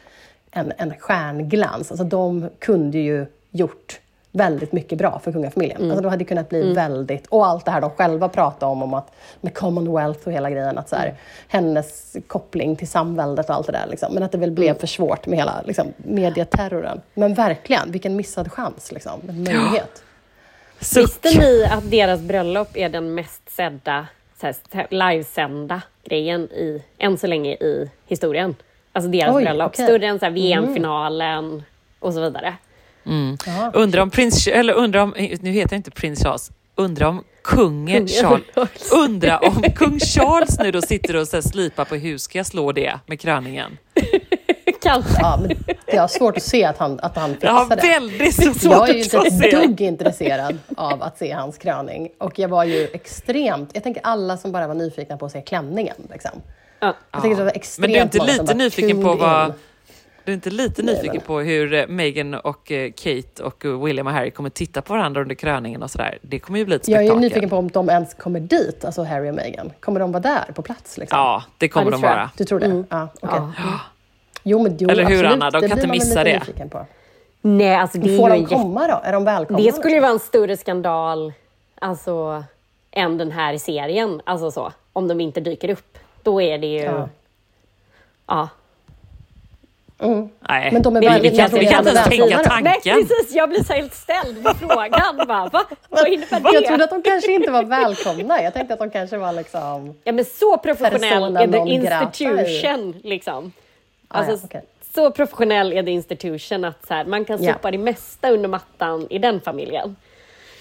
en, en stjärnglans. Alltså de kunde ju gjort väldigt mycket bra för kungafamiljen. Alltså de hade kunnat bli väldigt, och allt det här de själva pratade om, om att med Commonwealth och hela grejen, att så här, hennes koppling till samväldet och allt det där. Liksom. Men att det väl blev för svårt med hela liksom, medieterroren. Men verkligen, vilken missad chans, liksom, en möjlighet. Suck. Visste ni att deras bröllop är den mest sedda, här, livesända grejen i, än så länge i historien? Alltså deras Oj, bröllop. okej. Större än här, VM-finalen och så vidare. Ja. Undrar om prins, eller undrar om, nu heter det inte prins Charles, undrar om kungen Charles, undrar om kung Charles nu då sitter och så slipar på hur ska jag slå det med kröningen? Kanske. Ja, men jag har svårt att se att han, att han Jag har fixar det. väldigt svårt Jag är ju inte att ett se. dugg intresserad av att se hans kröning. Och jag var ju extremt... Jag tänker alla som bara var nyfikna på att se klänningen. Liksom. Ja. Jag tycker det var Men extremt du är inte lite bara nyfiken på vad... in. Du är inte lite Nej, nyfiken men- på hur eh, Meghan och eh, Kate och eh, William och Harry kommer titta på varandra under kröningen och sådär? Det kommer ju bli ett Jag är spektakel. ju nyfiken på om de ens kommer dit, alltså Harry och Meghan. Kommer de vara där på plats? Liksom? Ja, det kommer Ja, det de vara. Du tror det? Ja, okej. Ja. Jo, men jo, Eller hur, absolut. Anna? De Det kan inte missa det. nyfiken På. Nej, alltså det Får de komma då? Är de välkomna? Det skulle ju liksom? vara en större skandal alltså, än den här serien. Alltså så, om de inte dyker upp. Då är det ju... Ja. Ja. Mm. Nej, Men de är vi, väl- vi kan, vi kan inte ens tänka Nej, Nej, tanken. precis. Jag blir så helt ställd på frågan. Bara, va? Vad innebär det? Jag trodde att de kanske inte var välkomna. Jag tänkte att de kanske var liksom... Ja, men så professionell är grata institution. Liksom. Ah, Alltså, ja, okej. Så professionell är the institution att så här, man kan sopa det mesta under mattan i den familjen.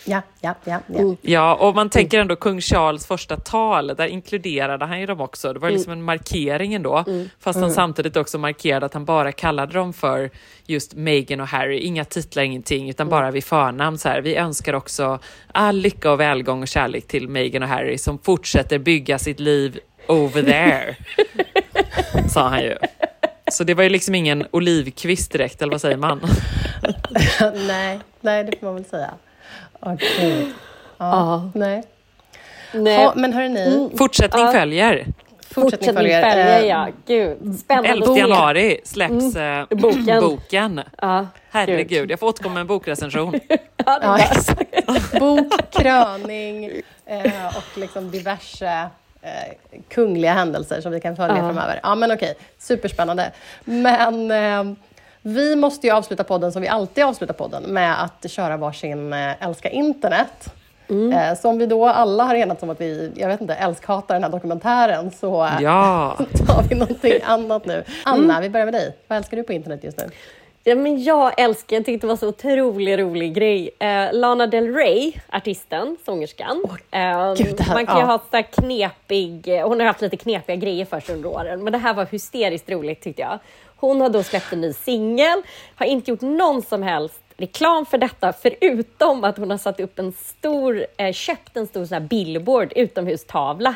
Ja, ja, ja. ja. Mm. Ja, och man tänker ändå kung Charles första tal, där inkluderade han ju dem också. Det var Mm. liksom en markering ändå, fast han samtidigt också markerade att han bara kallade dem för just Meghan och Harry. Inga titlar, ingenting, utan bara vid förnamn. Så här. Vi önskar också all lycka och välgång och kärlek till Meghan och Harry som fortsätter bygga sitt liv over there, sa han ju. Så det var ju liksom ingen olivkvist direkt, eller vad säger man? nej, nej, det får man väl säga. Ja, Ja. nej. Nej. Ja, men hörni, Fortsättning Ja. följer. fortsättning följer. följer, Eh, ja. Gud, spännande. 11 att se. januari släpps eh, Boken. boken. Ja, Herregud, jag får återkomma med en bokrecension. Ja, exakt. Bok, kröning eh, och liksom diverse eh, kungliga händelser som vi kan följa Ja. framöver. Ja, men okej. Superspännande. Men eh, vi måste ju avsluta podden som vi alltid avslutar podden med att köra varsin eh, Älska internet. Mm. Eh, så om vi då alla har enats om att vi, jag vet inte, älskhatar den här dokumentären så ja. tar vi någonting annat nu. Anna, mm. vi börjar med dig. Vad älskar du på internet just nu? Ja, men jag älskar, jag tyckte det var så otroligt rolig grej. Eh, Lana Del Rey, artisten, sångerskan. Oh, eh, Gud, här, man kan ju ja. ha så knepig, hon har haft lite knepiga grejer för sig under åren, men det här var hysteriskt roligt tyckte jag. Hon har då släppt en ny singel, har inte gjort någon som helst reklam för detta, förutom att hon har satt upp en stor, eh, köpt en stor så billboard, utomhustavla,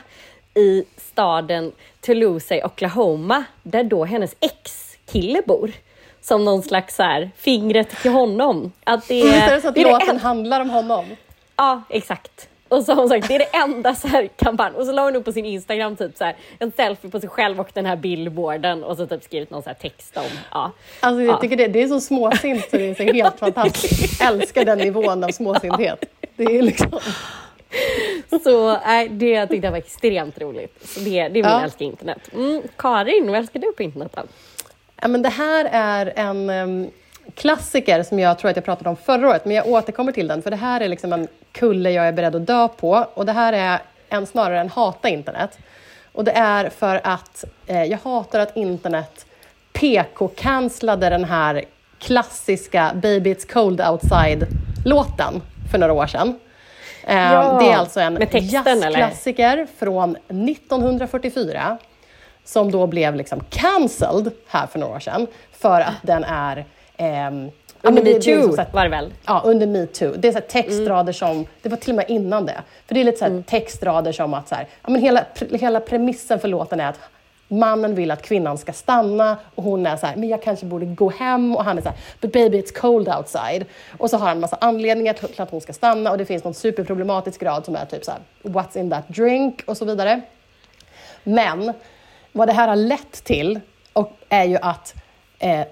i staden Toulouse i Oklahoma, där då hennes ex-kille bor som någon slags så här, fingret till honom. Att det, är, är det så att det låten en... handlar om honom? Ja, exakt. Och så har hon sagt, det är det enda så här kampanj. Och så la hon upp på sin Instagram typ så här, en selfie på sig själv och den här billboarden och så typ skrivit någon så text om, ja. Alltså jag ja. tycker det, det är så småsint så det är så helt fantastiskt. Älskar den nivån av småsinthet. Det är liksom... Så äh, det tyckte jag var extremt roligt. Så det, det är min ja. älskar internet. Mm, Karin, vad älskar du på internet då? Ja, men det här är en um, klassiker som jag tror att jag pratade om förra året, men jag återkommer till den, för det här är liksom en kulle jag är beredd att dö på. Och det här är en, snarare än hata internet. Och det är för att eh, jag hatar att internet PK-cancellade den här klassiska Baby It's Cold Outside-låten för några år sedan. Eh, ja, det är alltså en jazzklassiker från 1944 som då blev liksom cancelled här för några år sedan för att den är ehm, under metoo var det väl? Ja, under metoo. Det är så textrader mm. som, det var till och med innan det. För det är lite så mm. textrader som att så här, ja, men hela, hela premissen för låten är att mannen vill att kvinnan ska stanna och hon är så här, men jag kanske borde gå hem och han är så här, but baby it's cold outside. Och så har han en massa anledningar till att hon ska stanna och det finns någon superproblematisk grad som är typ så här, what's in that drink och så vidare. Men vad det här har lett till och är ju att eh,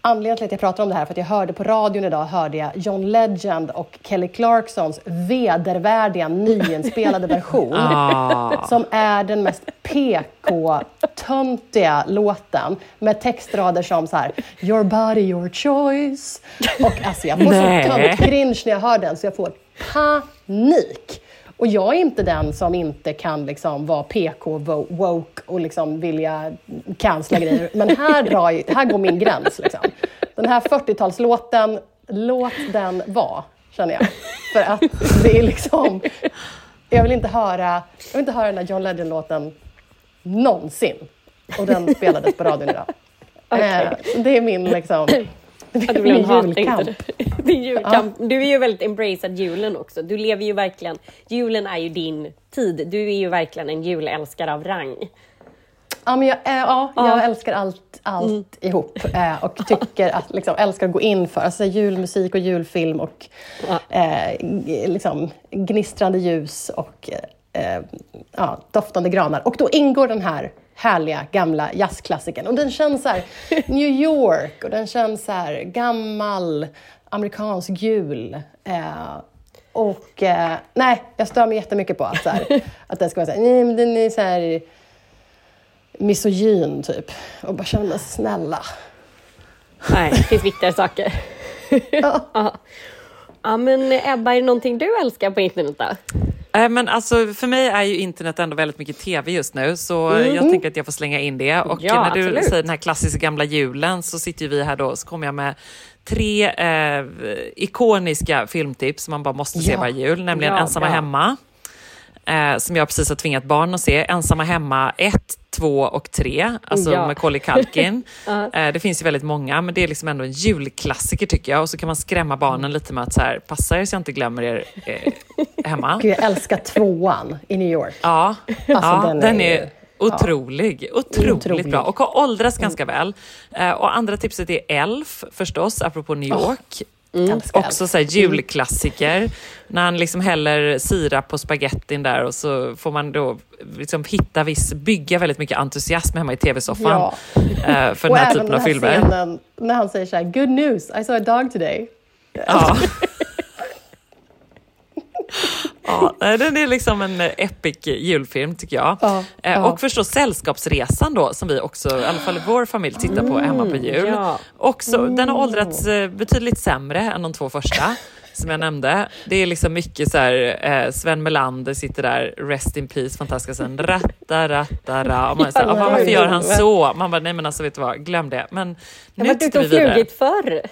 Anledningen till att jag pratar om det här för att jag hörde på radion idag hörde jag John Legend och Kelly Clarksons vedervärdiga nyinspelade version ah. som är den mest PK-töntiga låten med textrader som så här Your body, your choice. Och alltså jag får så tönt cringe när jag hör den så jag får panik. Och jag är inte den som inte kan liksom vara PK-woke och liksom vilja cancella grejer. Men här, drar, här går min gräns. Liksom. Den här 40-talslåten, låt den vara, känner jag. För att det är liksom... Jag vill inte höra, jag vill inte höra den här John Legend-låten någonsin. Och den spelades på radion idag. Okay. Eh, det är min liksom... Det är min julkamp. Din julkamp. Ja. Du är ju väldigt embracead julen också. Du lever ju verkligen... Julen är ju din tid. Du är ju verkligen en julälskare av rang. Ja, men jag, äh, ja, ja. jag älskar allt, allt mm. ihop äh, och tycker att, liksom, älskar att gå in för alltså, julmusik och julfilm och ja. äh, liksom, gnistrande ljus och ja, doftande granar. Och då ingår den här härliga gamla jazzklassikern. Och den känns så New York och den känns så här gammal amerikansk jul. Eh, och eh, nej, jag stör mig jättemycket på att, så här, att den ska vara så här, nej, men den är så här misogyn typ. Och bara känna snälla. Nej, det finns viktigare saker. ja. ja. men Ebba, är det någonting du älskar på internet då? Äh, men alltså, för mig är ju internet ändå väldigt mycket tv just nu, så mm. jag tänker att jag får slänga in det. Och ja, när du absolut. säger den här klassiska gamla julen så sitter vi här då, så kommer jag med tre eh, ikoniska filmtips som man bara måste se ja. varje jul, nämligen ja, Ensamma hemma, eh, som jag precis har tvingat barn att se. Ensamma hemma 1, 2 och 3, alltså ja. Macaulay Culkin. uh. eh, det finns ju väldigt många, men det är liksom ändå en julklassiker tycker jag. Och så kan man skrämma barnen lite med att så här, passa er så jag inte glömmer er eh, hemma. Gud, jag älskar tvåan i New York. Ja, alltså, ja den, den är, är Otrolig, ja. otroligt Otrolig. bra och har åldrats mm. ganska väl. Uh, och andra tipset är Elf förstås, apropå New York. Mm. Också så här, julklassiker. När han liksom häller sirap på spagettin där och så får man då liksom hitta viss, bygga väldigt mycket entusiasm hemma i tv-soffan. Ja. Uh, för den här typen av filmer. Och även när han säger så här, good news, I saw a dog today. Ja. Ja, den är liksom en epic julfilm tycker jag. Ja, eh, ja. Och förstås Sällskapsresan då, som vi också, i alla fall vår familj, tittar på hemma på jul. Ja. Också, mm. Den har åldrats eh, betydligt sämre än de två första. som jag nämnde. Det är liksom mycket så här, eh, Sven Melander sitter där, rest in peace, fantastiska sen ratta, ratta, ra. Och man här, Ja, "Ah, varför gör han så? Man bara, nej men alltså vet du vad, glöm det. Men nu har varit ute tittar vi och vidare. flugit förr.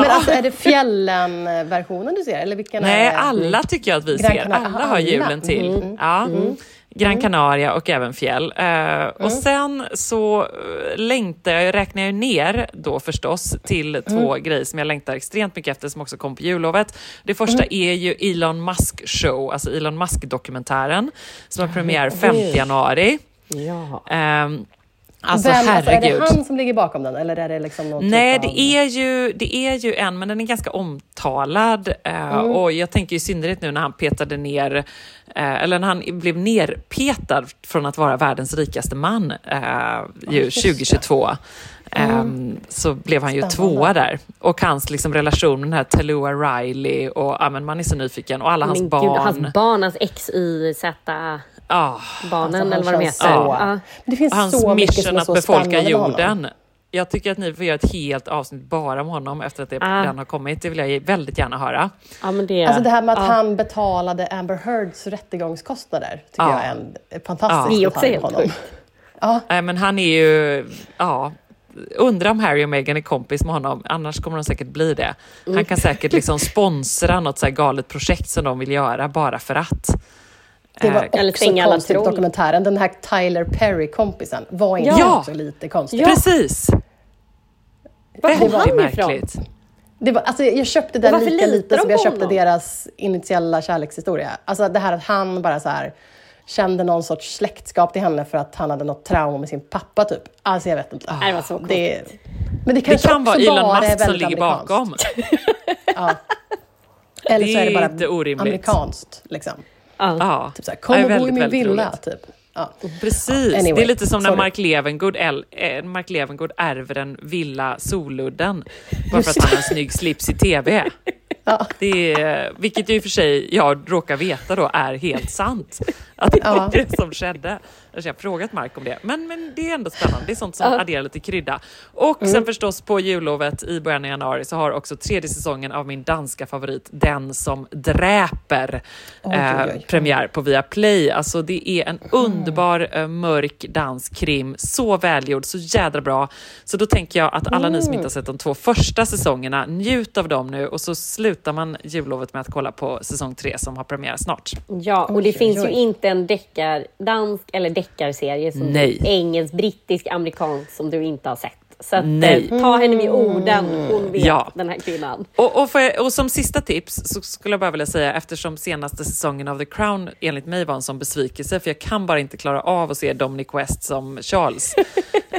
Men alltså är det fjällen-versionen du ser? Eller vilken Nej, alla tycker jag att vi Gran ser. Canaria. Alla har julen till. Mm. Ja. Gran Canaria och även fjäll. Eh, Och sen så eh, längtar jag, räknar jag ner då förstås till två grejer som jag längtar extremt mycket efter som också kom på jullovet. Det första är ju Elon Musk show, alltså Elon Musk-dokumentären som har premiär 5 januari. Ja. Ehm, Alltså Vem, alltså, är det han som ligger bakom den eller är det liksom någon Nej, typ av... det är, ju, det är ju en, men den är ganska omtalad. eh, Och jag tänker i synnerhet nu när han petade ner, eh, eller när han blev nerpetad från att vara världens rikaste man eh, ju det. 2022. Ehm, så blev han ju Spännande. tvåa där. Och hans liksom, relation med den här Tallulah Riley och ja, men man är så nyfiken. Och alla hans Men barn. Gud, hans barn, hans XYZ-barnen Ah, Alltså, eller vad de heter. så- Ja. Men det finns hans så mycket mission att befolka jorden. Jag tycker att ni får göra ett helt avsnitt bara om honom efter att det, Ah. den har kommit. Det vill jag väldigt gärna höra. Ja, men det, Alltså det här med att ja. han betalade Amber Heards rättegångskostnader tycker Ja. jag är en fantastisk också detalj på honom. Ja, Nej, men han är ju... Ja, undrar om Harry och Meghan är kompis med honom. Annars kommer de säkert bli det. Han kan säkert liksom sponsra något så här galet projekt som de vill göra bara för att. det var Eh, Eller också alla konstigt i dokumentären. Den här Tyler Perry-kompisen, var inte Ja. också lite konstig? Ja. Precis! Var kom han ifrån? märkligt. Det var, alltså, jag köpte den lika lite som jag köpte honom? deras initiella kärlekshistoria. Alltså det här att han bara så här kände någon sorts släktskap till henne för att han hade något trauma med sin pappa typ. Alltså jag vet inte. Nej, det var så det, men det Det kanske kan vara Elon Musk som ligger bakom. Ja. Eller Det så är det bara amerikanskt. Liksom. Ja. Ja, Typ så här, Ja, kom och bo i min villa, roligt. typ. Ja. Precis, Anyway, det är lite som när sorry. Mark Levengood, äl- eh, Mark Levengood ärver en villa Soludden bara för att han har en snygg slips i TV. Ja. Det är, vilket ju i och för sig jag råkar veta då är helt sant. Att det Ja. var det som skedde. Jag har frågat Mark om det. Men, men det är ändå spännande. Det är sånt som Ja. adderar lite krydda. Och Mm. sen förstås på jullovet i början av januari så har också tredje säsongen av min danska favorit Den som dräper Oj, eh, oj, oj. premiär på Viaplay. Alltså det är en underbar eh, mörk dansk krim. Så välgjord, så jädra bra. Så då tänker jag att alla ni som inte har sett de två första säsongerna, njut av dem nu och så slutar man jullovet med att kolla på säsong tre som har premiär snart. Ja, och det finns ju inte en deckar, dansk eller deckarserie som Nej. engelsk, brittisk, amerikansk som du inte har sett. Så att, Nej. eh, ta henne vid orden, hon vet, Ja. den här kvinnan. Och, och, för, och som sista tips så skulle jag bara vilja säga, eftersom senaste säsongen av The Crown enligt mig var en sån besvikelse, för jag kan bara inte klara av att se Dominic West som Charles.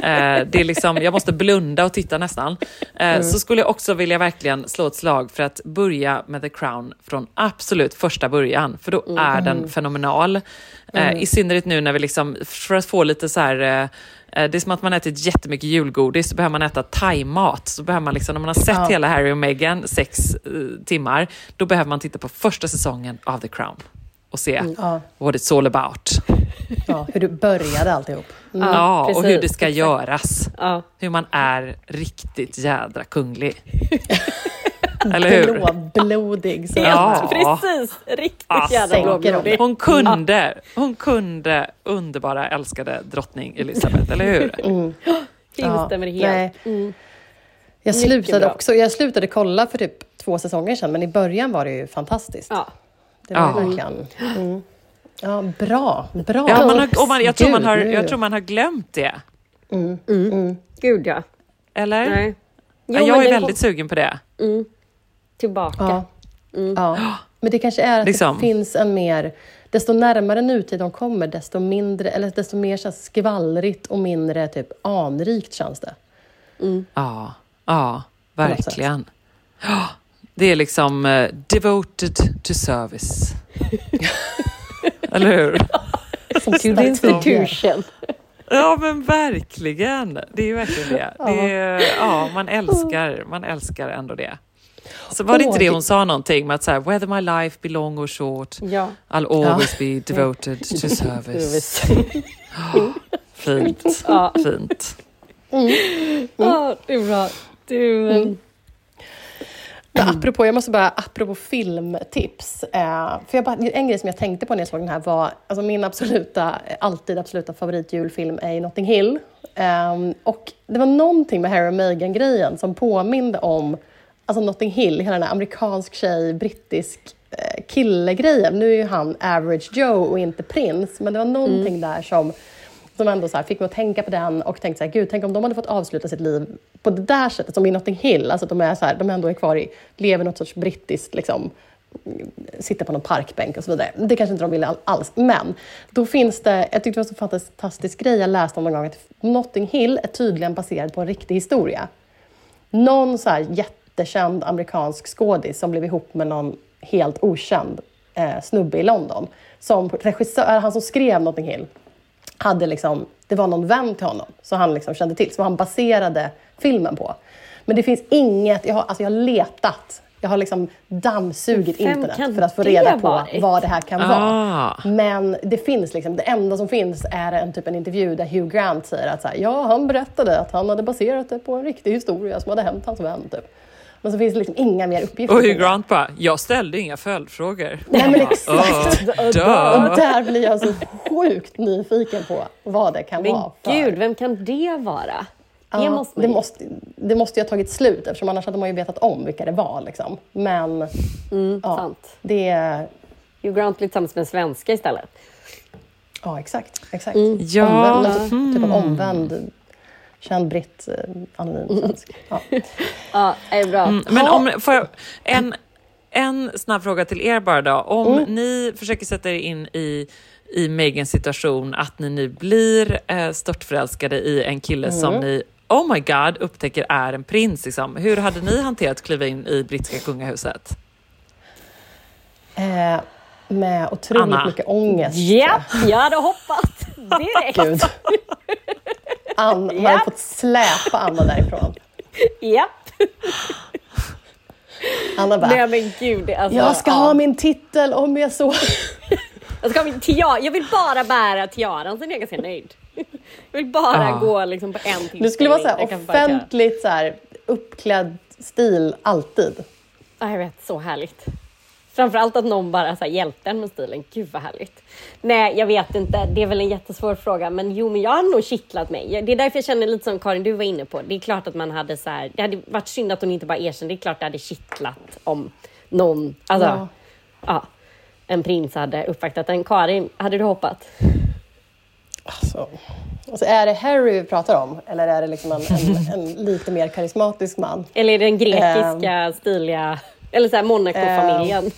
Eh, det är liksom, jag måste blunda och titta nästan. Eh, Så skulle jag också vilja verkligen slå ett slag för att börja med The Crown från absolut första början, för då är den fenomenal. Eh, I synnerhet nu när vi liksom, för att få lite så här Det är som att man ätit jättemycket julgodis, så behöver man äta thaimat. Så behöver man liksom, när man har sett Ja. hela Harry och Meghan sex eh, timmar, då behöver man titta på första säsongen av The Crown och se Ja. what it's all about. Ja, hur du började alltihop. Mm. Ja, och precis, hur det ska göras. Ja. Hur man är riktigt jädra kunglig. Eller hur? Blåblodig. Så Ja. Precis! Riktigt Ah, jävla sänker blåblodig. Hon kunde, hon kunde underbara älskade drottning Elisabeth, eller hur? Instämmer helt. nej. Mm. Jag slutade också, jag slutade kolla för typ två säsonger sedan, men i början var det ju fantastiskt. Ja. Det var Ja. verkligen... Mm. Ja, bra, bra. Ja, man har, och man, jag, tror man har, jag tror man har glömt det. Gud ja. Eller? Nej. Jo, Ja, jag är väldigt sugen på det. kom- mm, tillbaka. Ja. Ja. Men det kanske är att Liksom. det finns en mer... Desto närmare nutid de kommer, desto mindre, eller desto mer så här skvallrigt och mindre typ anrikt känns det. Ja, ja något sätt. verkligen. Ja, Det är liksom eh, devoted to service. Eller hur? Som To the starkt institution. Ja, men verkligen. Det är ju verkligen det. det är, ja, man älskar, man älskar ändå det. Så var det inte det hon sa någonting med att så här, whether my life be long or short, Ja. I'll always be devoted to service. Fint. Ja. Fint. Ja, det är bra. Du, Mm. Men apropå, jag måste bara, apropå filmtips. Eh, för jag bara, en grej som jag tänkte på när jag såg den här var, alltså min absoluta, alltid absoluta favoritjulfilm är Notting Hill. Eh, och det var någonting med Harry och Meghan-grejen som påminde om alltså Notting Hill, hela den här amerikansk tjej, brittisk eh, kille-grejen. Nu är ju han average Joe och inte prins, men det var någonting mm. där som som ändå så fick mig att tänka på den och tänkte så här, gud, tänk om de hade fått avsluta sitt liv på det där sättet, som i Notting Hill, alltså att de, är så här, de ändå är kvar i, lever något sorts brittiskt, liksom, sitter på någon parkbänk och så vidare. Det kanske inte de ville alls, men då finns det, jag tyckte det var en så fantastisk grej jag läste om någon gång, att Notting Hill är tydligen baserad på en riktig historia. Någon så här jättekänd amerikansk skådis som blev ihop med någon helt okänd eh, snubbe i London, som regissör, han som skrev Notting Hill, hade liksom, det var någon vän till honom som han liksom kände till, som han baserade filmen på. Men det finns inget, jag har, alltså jag har letat, jag har liksom dammsugit internet för att få reda på varit? vad det här kan ah. vara. Men det finns liksom, det enda som finns är en typ en intervju där Hugh Grant säger att så här, ja, han berättade att han hade baserat det på en riktig historia som hade hänt hans vän. Typ. Men så finns det liksom inga mer uppgifter. Och Hugh Grant bara, jag ställde inga följdfrågor. Nej men exakt. Oh, och där blir jag så sjukt nyfiken på vad det kan men vara. Men gud, vem kan det vara? Det, ja, måste, det, måste, det måste ju ha tagit slut eftersom annars hade man ju vetat om vilka det var. Liksom. Men mm, ja, sant. det... Hugh Grant blir tillsammans med en svenska istället. Ja, exakt. exakt. Mm. Ja. Omvänd, alltså, typ av omvänd känd britt, eh, anonym svensk. Ja, ja är bra. Mm, men om, får jag, en, en snabb fråga till er bara då. Om mm. ni försöker sätta er in i i Megans situation att ni nu blir eh, störtförälskade i en kille mm. som ni oh my god upptäcker är en prins. Liksom. Hur hade ni hanterat att kliva in i brittiska kungahuset? Eh, med otroligt Anna. mycket ångest. Ja, jag hade hoppat direkt. Ann, man hade fått släpa Anna därifrån. Japp. Anna bara, Nej, men gud, alltså, jag ska ja. ha min titel om jag så... jag ska ha min tiara. Jag vill bara bära tiaran, sen är jag ganska nöjd. Jag vill bara ja. gå liksom på en tillställning. Det skulle vara så här, offentligt så här, uppklädd stil alltid. Ja, jag vet, så härligt. Framförallt att någon bara så här, hjälpte en med stilen. Gud vad härligt. Nej, jag vet inte. Det är väl en jättesvår fråga. Men jo, men jag har nog kittlat mig. Det är därför jag känner lite som Karin, du var inne på. Det är klart att man hade så här, Det hade varit synd att hon inte bara erkände. Det är klart det hade kittlat om någon, alltså, ja. ja en prins hade uppvaktat en. Karin, hade du hoppat? Alltså, alltså, är det Harry vi pratar om eller är det liksom en, en, en lite mer karismatisk man? Eller är det den grekiska, um, stiliga eller så här Monaco-familjen. Uh,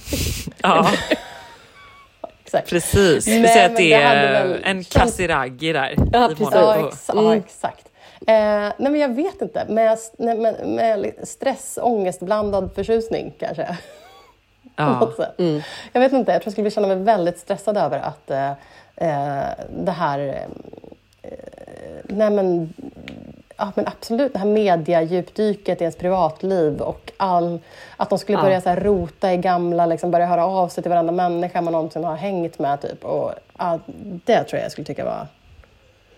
ja. Precis. Vi säger att det är en Kasiragi där. Ja, precis. Ja, exa mm. ja, exakt. Eh, nej, men jag vet inte. Med, med, med stress, ångestblandad förtjusning kanske. Ja. mm. Jag vet inte, jag tror jag skulle känna mig väldigt stressad över att eh, eh det här... Eh, nej men, ja, men absolut, det här mediadjupdyket i ens privatliv och all, att de skulle börja ja. så här, rota i gamla, liksom, börja höra av sig till varenda människa man någonsin har hängt med. Typ. Och, ja, det tror jag jag skulle tycka var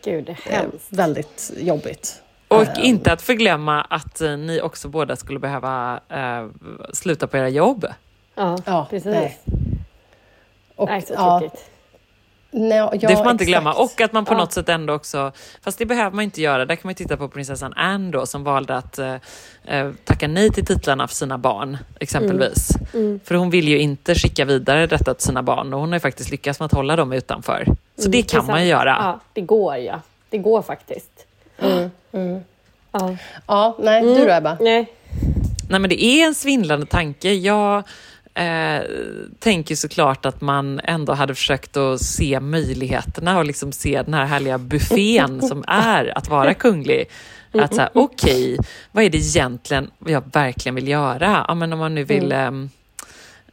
Gud, det är eh, väldigt jobbigt. Och um, inte att förglömma att uh, ni också båda skulle behöva uh, sluta på era jobb. Ja, ja precis. Nej. Och, nej, så tråkigt. Nej, ja, det får man inte glömma. Och att man på ja. något sätt ändå också, fast det behöver man inte göra, där kan man titta på prinsessan Anne då, som valde att eh, eh, tacka nej till titlarna för sina barn, exempelvis. Mm. Mm. För hon vill ju inte skicka vidare detta till sina barn och hon har ju faktiskt lyckats med att hålla dem utanför. Så mm, det kan man ju göra. Ja, det går ja. Det går faktiskt. Mm. Mm. Ja. ja, nej, du då Ebba? Nej. Nej men det är en svindlande tanke. Jag eh, tänker såklart att man ändå hade försökt att se möjligheterna och liksom se den här härliga buffén som är att vara kunglig. Att säga, okej, okay, vad är det egentligen jag verkligen vill göra? Ja, men om man nu vill mm.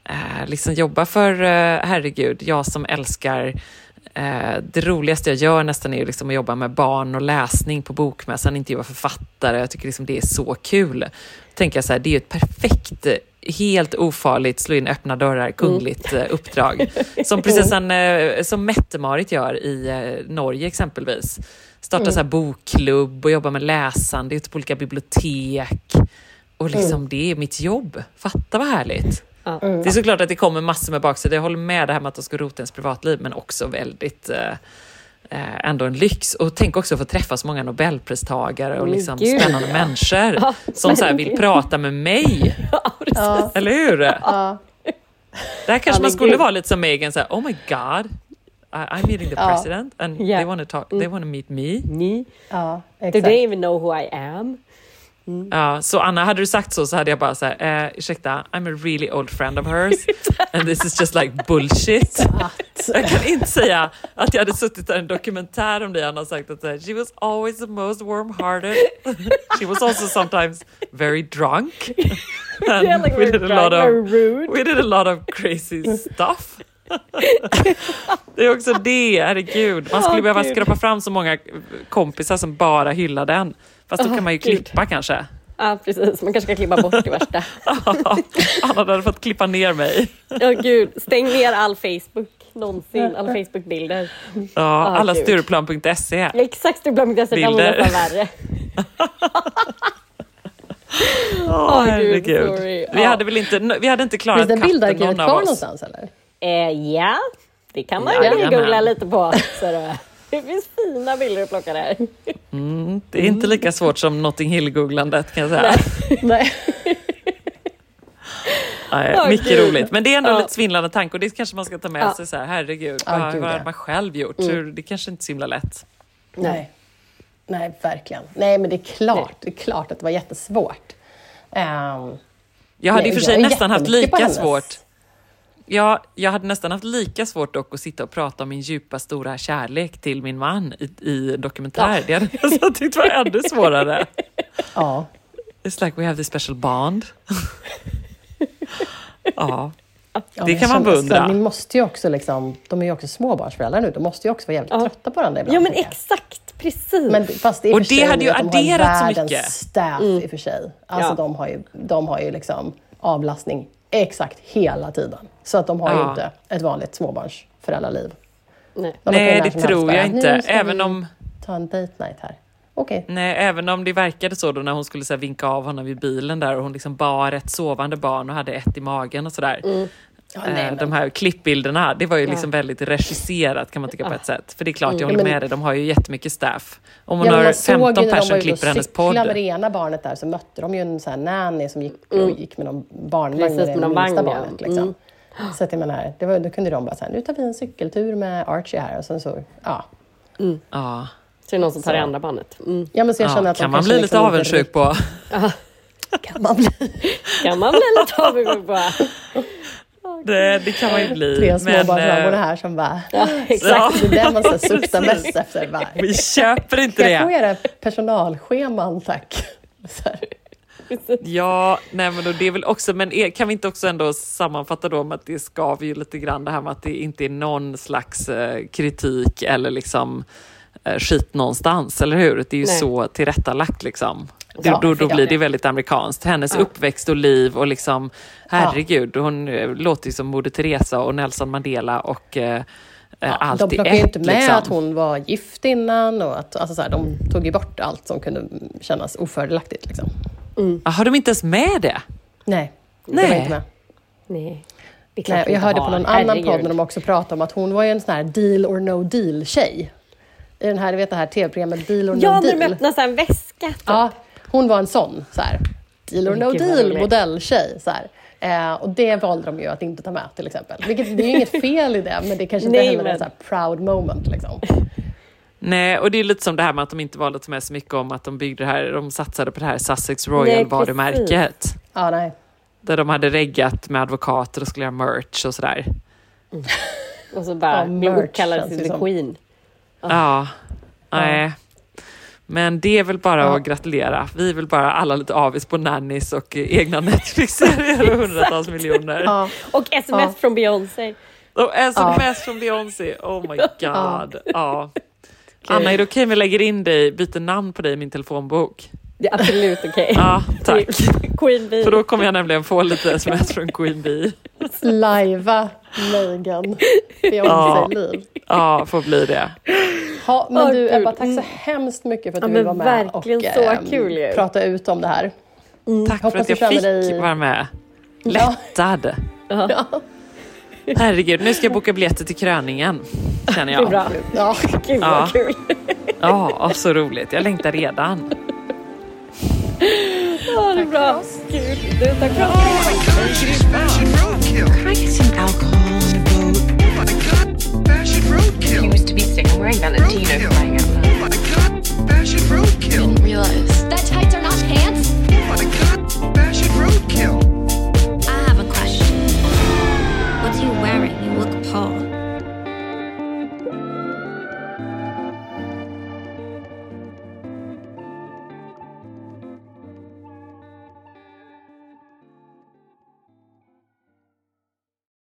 eh, liksom jobba för, eh, herregud, jag som älskar Eh, det roligaste jag gör nästan är liksom att jobba med barn och läsning på Bokmässan, intervjua författare. Jag tycker liksom det är så kul. tänker jag så här, det är ett perfekt, helt ofarligt, slå in öppna dörrar, kungligt mm. uppdrag. Som prinsessan, eh, som Mette-Marit gör i Norge exempelvis. Starta mm. så här bokklubb och jobba med läsande ute på olika bibliotek. Och liksom det är mitt jobb. Fatta vad härligt. Ja. Det är såklart att det kommer massor med baksidor. Jag håller med det här med att de ska rota ens privatliv, men också väldigt eh, eh, ändå en lyx. Och tänk också att få träffa så många nobelpristagare och liksom gud. spännande människor Ja, som så här vill prata med mig. Ja. Ja, Eller hur? ja, Där kanske man skulle gud. vara lite som Megan, så här, oh my god, I, I'm meeting the Ja. president and Yeah. they want to talk, they want to meet me. Ni. ja, Do exakt. they even know who I am? Ja, så Anna, hade du sagt så så hade jag bara så här, eh, ursäkta, I'm a really old friend of hers and this is just like bullshit. Jag kan inte säga att jag hade suttit där i en dokumentär om dig Anna och sagt att här, she was always the most warm-hearted. she was also sometimes very drunk. And Yeah, like we did a lot of. We did a lot of crazy stuff. det är också det, herregud. Man skulle Åh, behöva skrapa fram så många kompisar som bara hyllar den. Fast då Åh, kan man ju Gud. klippa kanske. Ja, precis. Man kanske ska klippa bort det värsta. Han hade fått klippa ner mig. Ja, gud. Stäng ner all Facebook någonsin. Alla Facebook-bilder. Ja, Ah, alla. Stureplan.se. Ja, Exakt, Stureplan.se. Det var Bilder. nästan värre. Åh, gud, herregud. sorry. Vi Ja. hade väl inte, vi hade inte klarat finns det katten bildarkivet någon kvar av oss. någonstans eller? Eh, ja, det kan man ju googla lite på. Så det, finns fina bilder att plocka där. Mm, det är inte lika svårt som Notting Hill-googlandet kan jag säga. Nej. Nej, Åh, mycket gud. roligt. Men det är ändå Ja. lite svindlande tanke och det kanske man ska ta med Ja. sig så här, herregud, Ja, vad, gud, vad hade man själv gjort? Hur, det kanske inte är så himla lätt. Nej. Nej, verkligen. Nej, men det är klart, det är klart att det var jättesvårt. Ehm, Jag hade nej, i och för sig nästan haft lika hennes- svårt Ja, jag hade nästan haft lika svårt dock att sitta och prata om min djupa stora kärlek till min man i, i dokumentär. Det hade jag nästan tyckt var ännu svårare. Ja. It's like we have this special bond. ja, Ja, Det kan man jag beundra. Ni måste ju också liksom, de är ju också småbarnsföräldrar nu, de måste ju också vara jävligt Ja. trötta på varandra ibland. Ja, men jag. exakt. Precis. Men fast det är Och det hade ju att de har adderat så världens mycket. staff i och för sig. Alltså Ja. de har ju, de har ju liksom avlastning exakt hela tiden. Så att de har ju Ja. inte ett vanligt småbarnsföräldraliv. Nej. De ju nej det tror jag "Nu inte. Även om, Ta en date night här. Okej. nej, även om det verkade så då när hon skulle så vinka av honom i bilen där och hon liksom bar ett sovande barn och hade ett i magen och sådär. Ja, Eh, nej, men- De här klippbilderna, det var ju Ja. liksom väldigt regisserat kan man tycka på ett sätt. För det är klart, jag Ja, håller men- med dig, de har ju jättemycket staff. Om hon Ja, har man såg ju 15 när de var personer ute och klipper hennes podd. med det ena barnet där så mötte de ju en sån här nanny som gick, och gick med någon barnvagn Precis, med det minsta ja. barnet. Liksom. Så att jag menar, det var, då kunde de bara säga nu tar vi en cykeltur med Archie här och sen så, ja. Ja. Så är det någon som tar det andra barnet. Mm. Ja, men så jag känner Ja, att de kan man bli lite liksom inte avundsjuk på. Kan man bli Kan man bli lite avundsjuk på. Det, det kan man ju bli. tre småbarnsmammor eh, här som bara... Ja, Ja. exakt. Det är det man suktar mest efter. Bara, Vi köper inte kan jag få det. era personalscheman tack? Så här. Ja, nej men då det är väl också, men är, kan vi inte också ändå sammanfatta då med att det skaver ju lite grann det här med att det inte är någon slags eh, kritik eller liksom eh, skit någonstans, eller hur? Det är ju Nej. så tillrättalagt liksom. Det, Ja, då, då ja. blir det väldigt amerikanskt. Hennes Ja. uppväxt och liv och liksom, herregud, hon eh, låter ju som Moder Teresa och Nelson Mandela och eh, ja, allt de plockade ju inte med liksom. att hon var gift innan. Och att, alltså så här, de tog ju bort allt som kunde kännas ofördelaktigt. Liksom. Ah, Har de inte ens med det? Nej, det Nej. var inte med. Nej. Det Nej, jag hörde på någon annan Herregud. podd när de också pratade om att hon var ju en sån här deal or no deal-tjej. I den här, vet det här tv-programmet Deal or Ja, no när de deal. öppnar en väska. typ. Ja, hon var en sån, så här, deal or no deal modelltjej. Så här. Eh, och det valde de ju att inte ta med till exempel. Vilket, det är ju inget fel i det, men det kanske inte Nej, heller är men- en så proud moment. Liksom. Nej, och det är lite som det här med att de inte valde att ta med så mycket om att de byggde det här, de satsade på det här Sussex Nej, Royal-varumärket. Ja, nej. Där de hade reggat med advokater och skulle göra merch och sådär. Och så bara Ja, blir merch uppkallad känns till det the. Queen. Ja, nej. Men det är väl bara Ja. att gratulera. Vi är väl bara alla lite avis på nannies och eh, egna Netflix-serier och hundratals miljoner. Ja, Och sms Ja. från Beyoncé. Och sms Ja. från Beyoncé, oh my god. Ja. Anna, är det okej om jag lägger in dig, byter namn på dig i min telefonbok? Det är absolut okej. Ja, tack. Queen Bee. För då kommer jag nämligen få lite sms från Queen Bee. lajva Megan Ja. Beyoncé-liv. Ja, får bli det. Ja, men Åh, du gud. Ebba, tack så Mm. hemskt mycket för att Ja, du vara med och verkligen så ehm, kul ju. prata ut om det här. Mm. Tack för att jag fick dig... vara med. Lättad. Ja. Herregud, nu ska jag boka biljetter till kröningen. Känner jag. Det är bra. Ja, gud vad ja. kul. Ja, så roligt. Jag längtar redan. Ja, det är bra. Kul. Du, tack för He used to be sick. I'm wearing Valentino crying out loud. Oh my god, fashion roadkill. Didn't realize. That tights are not pants.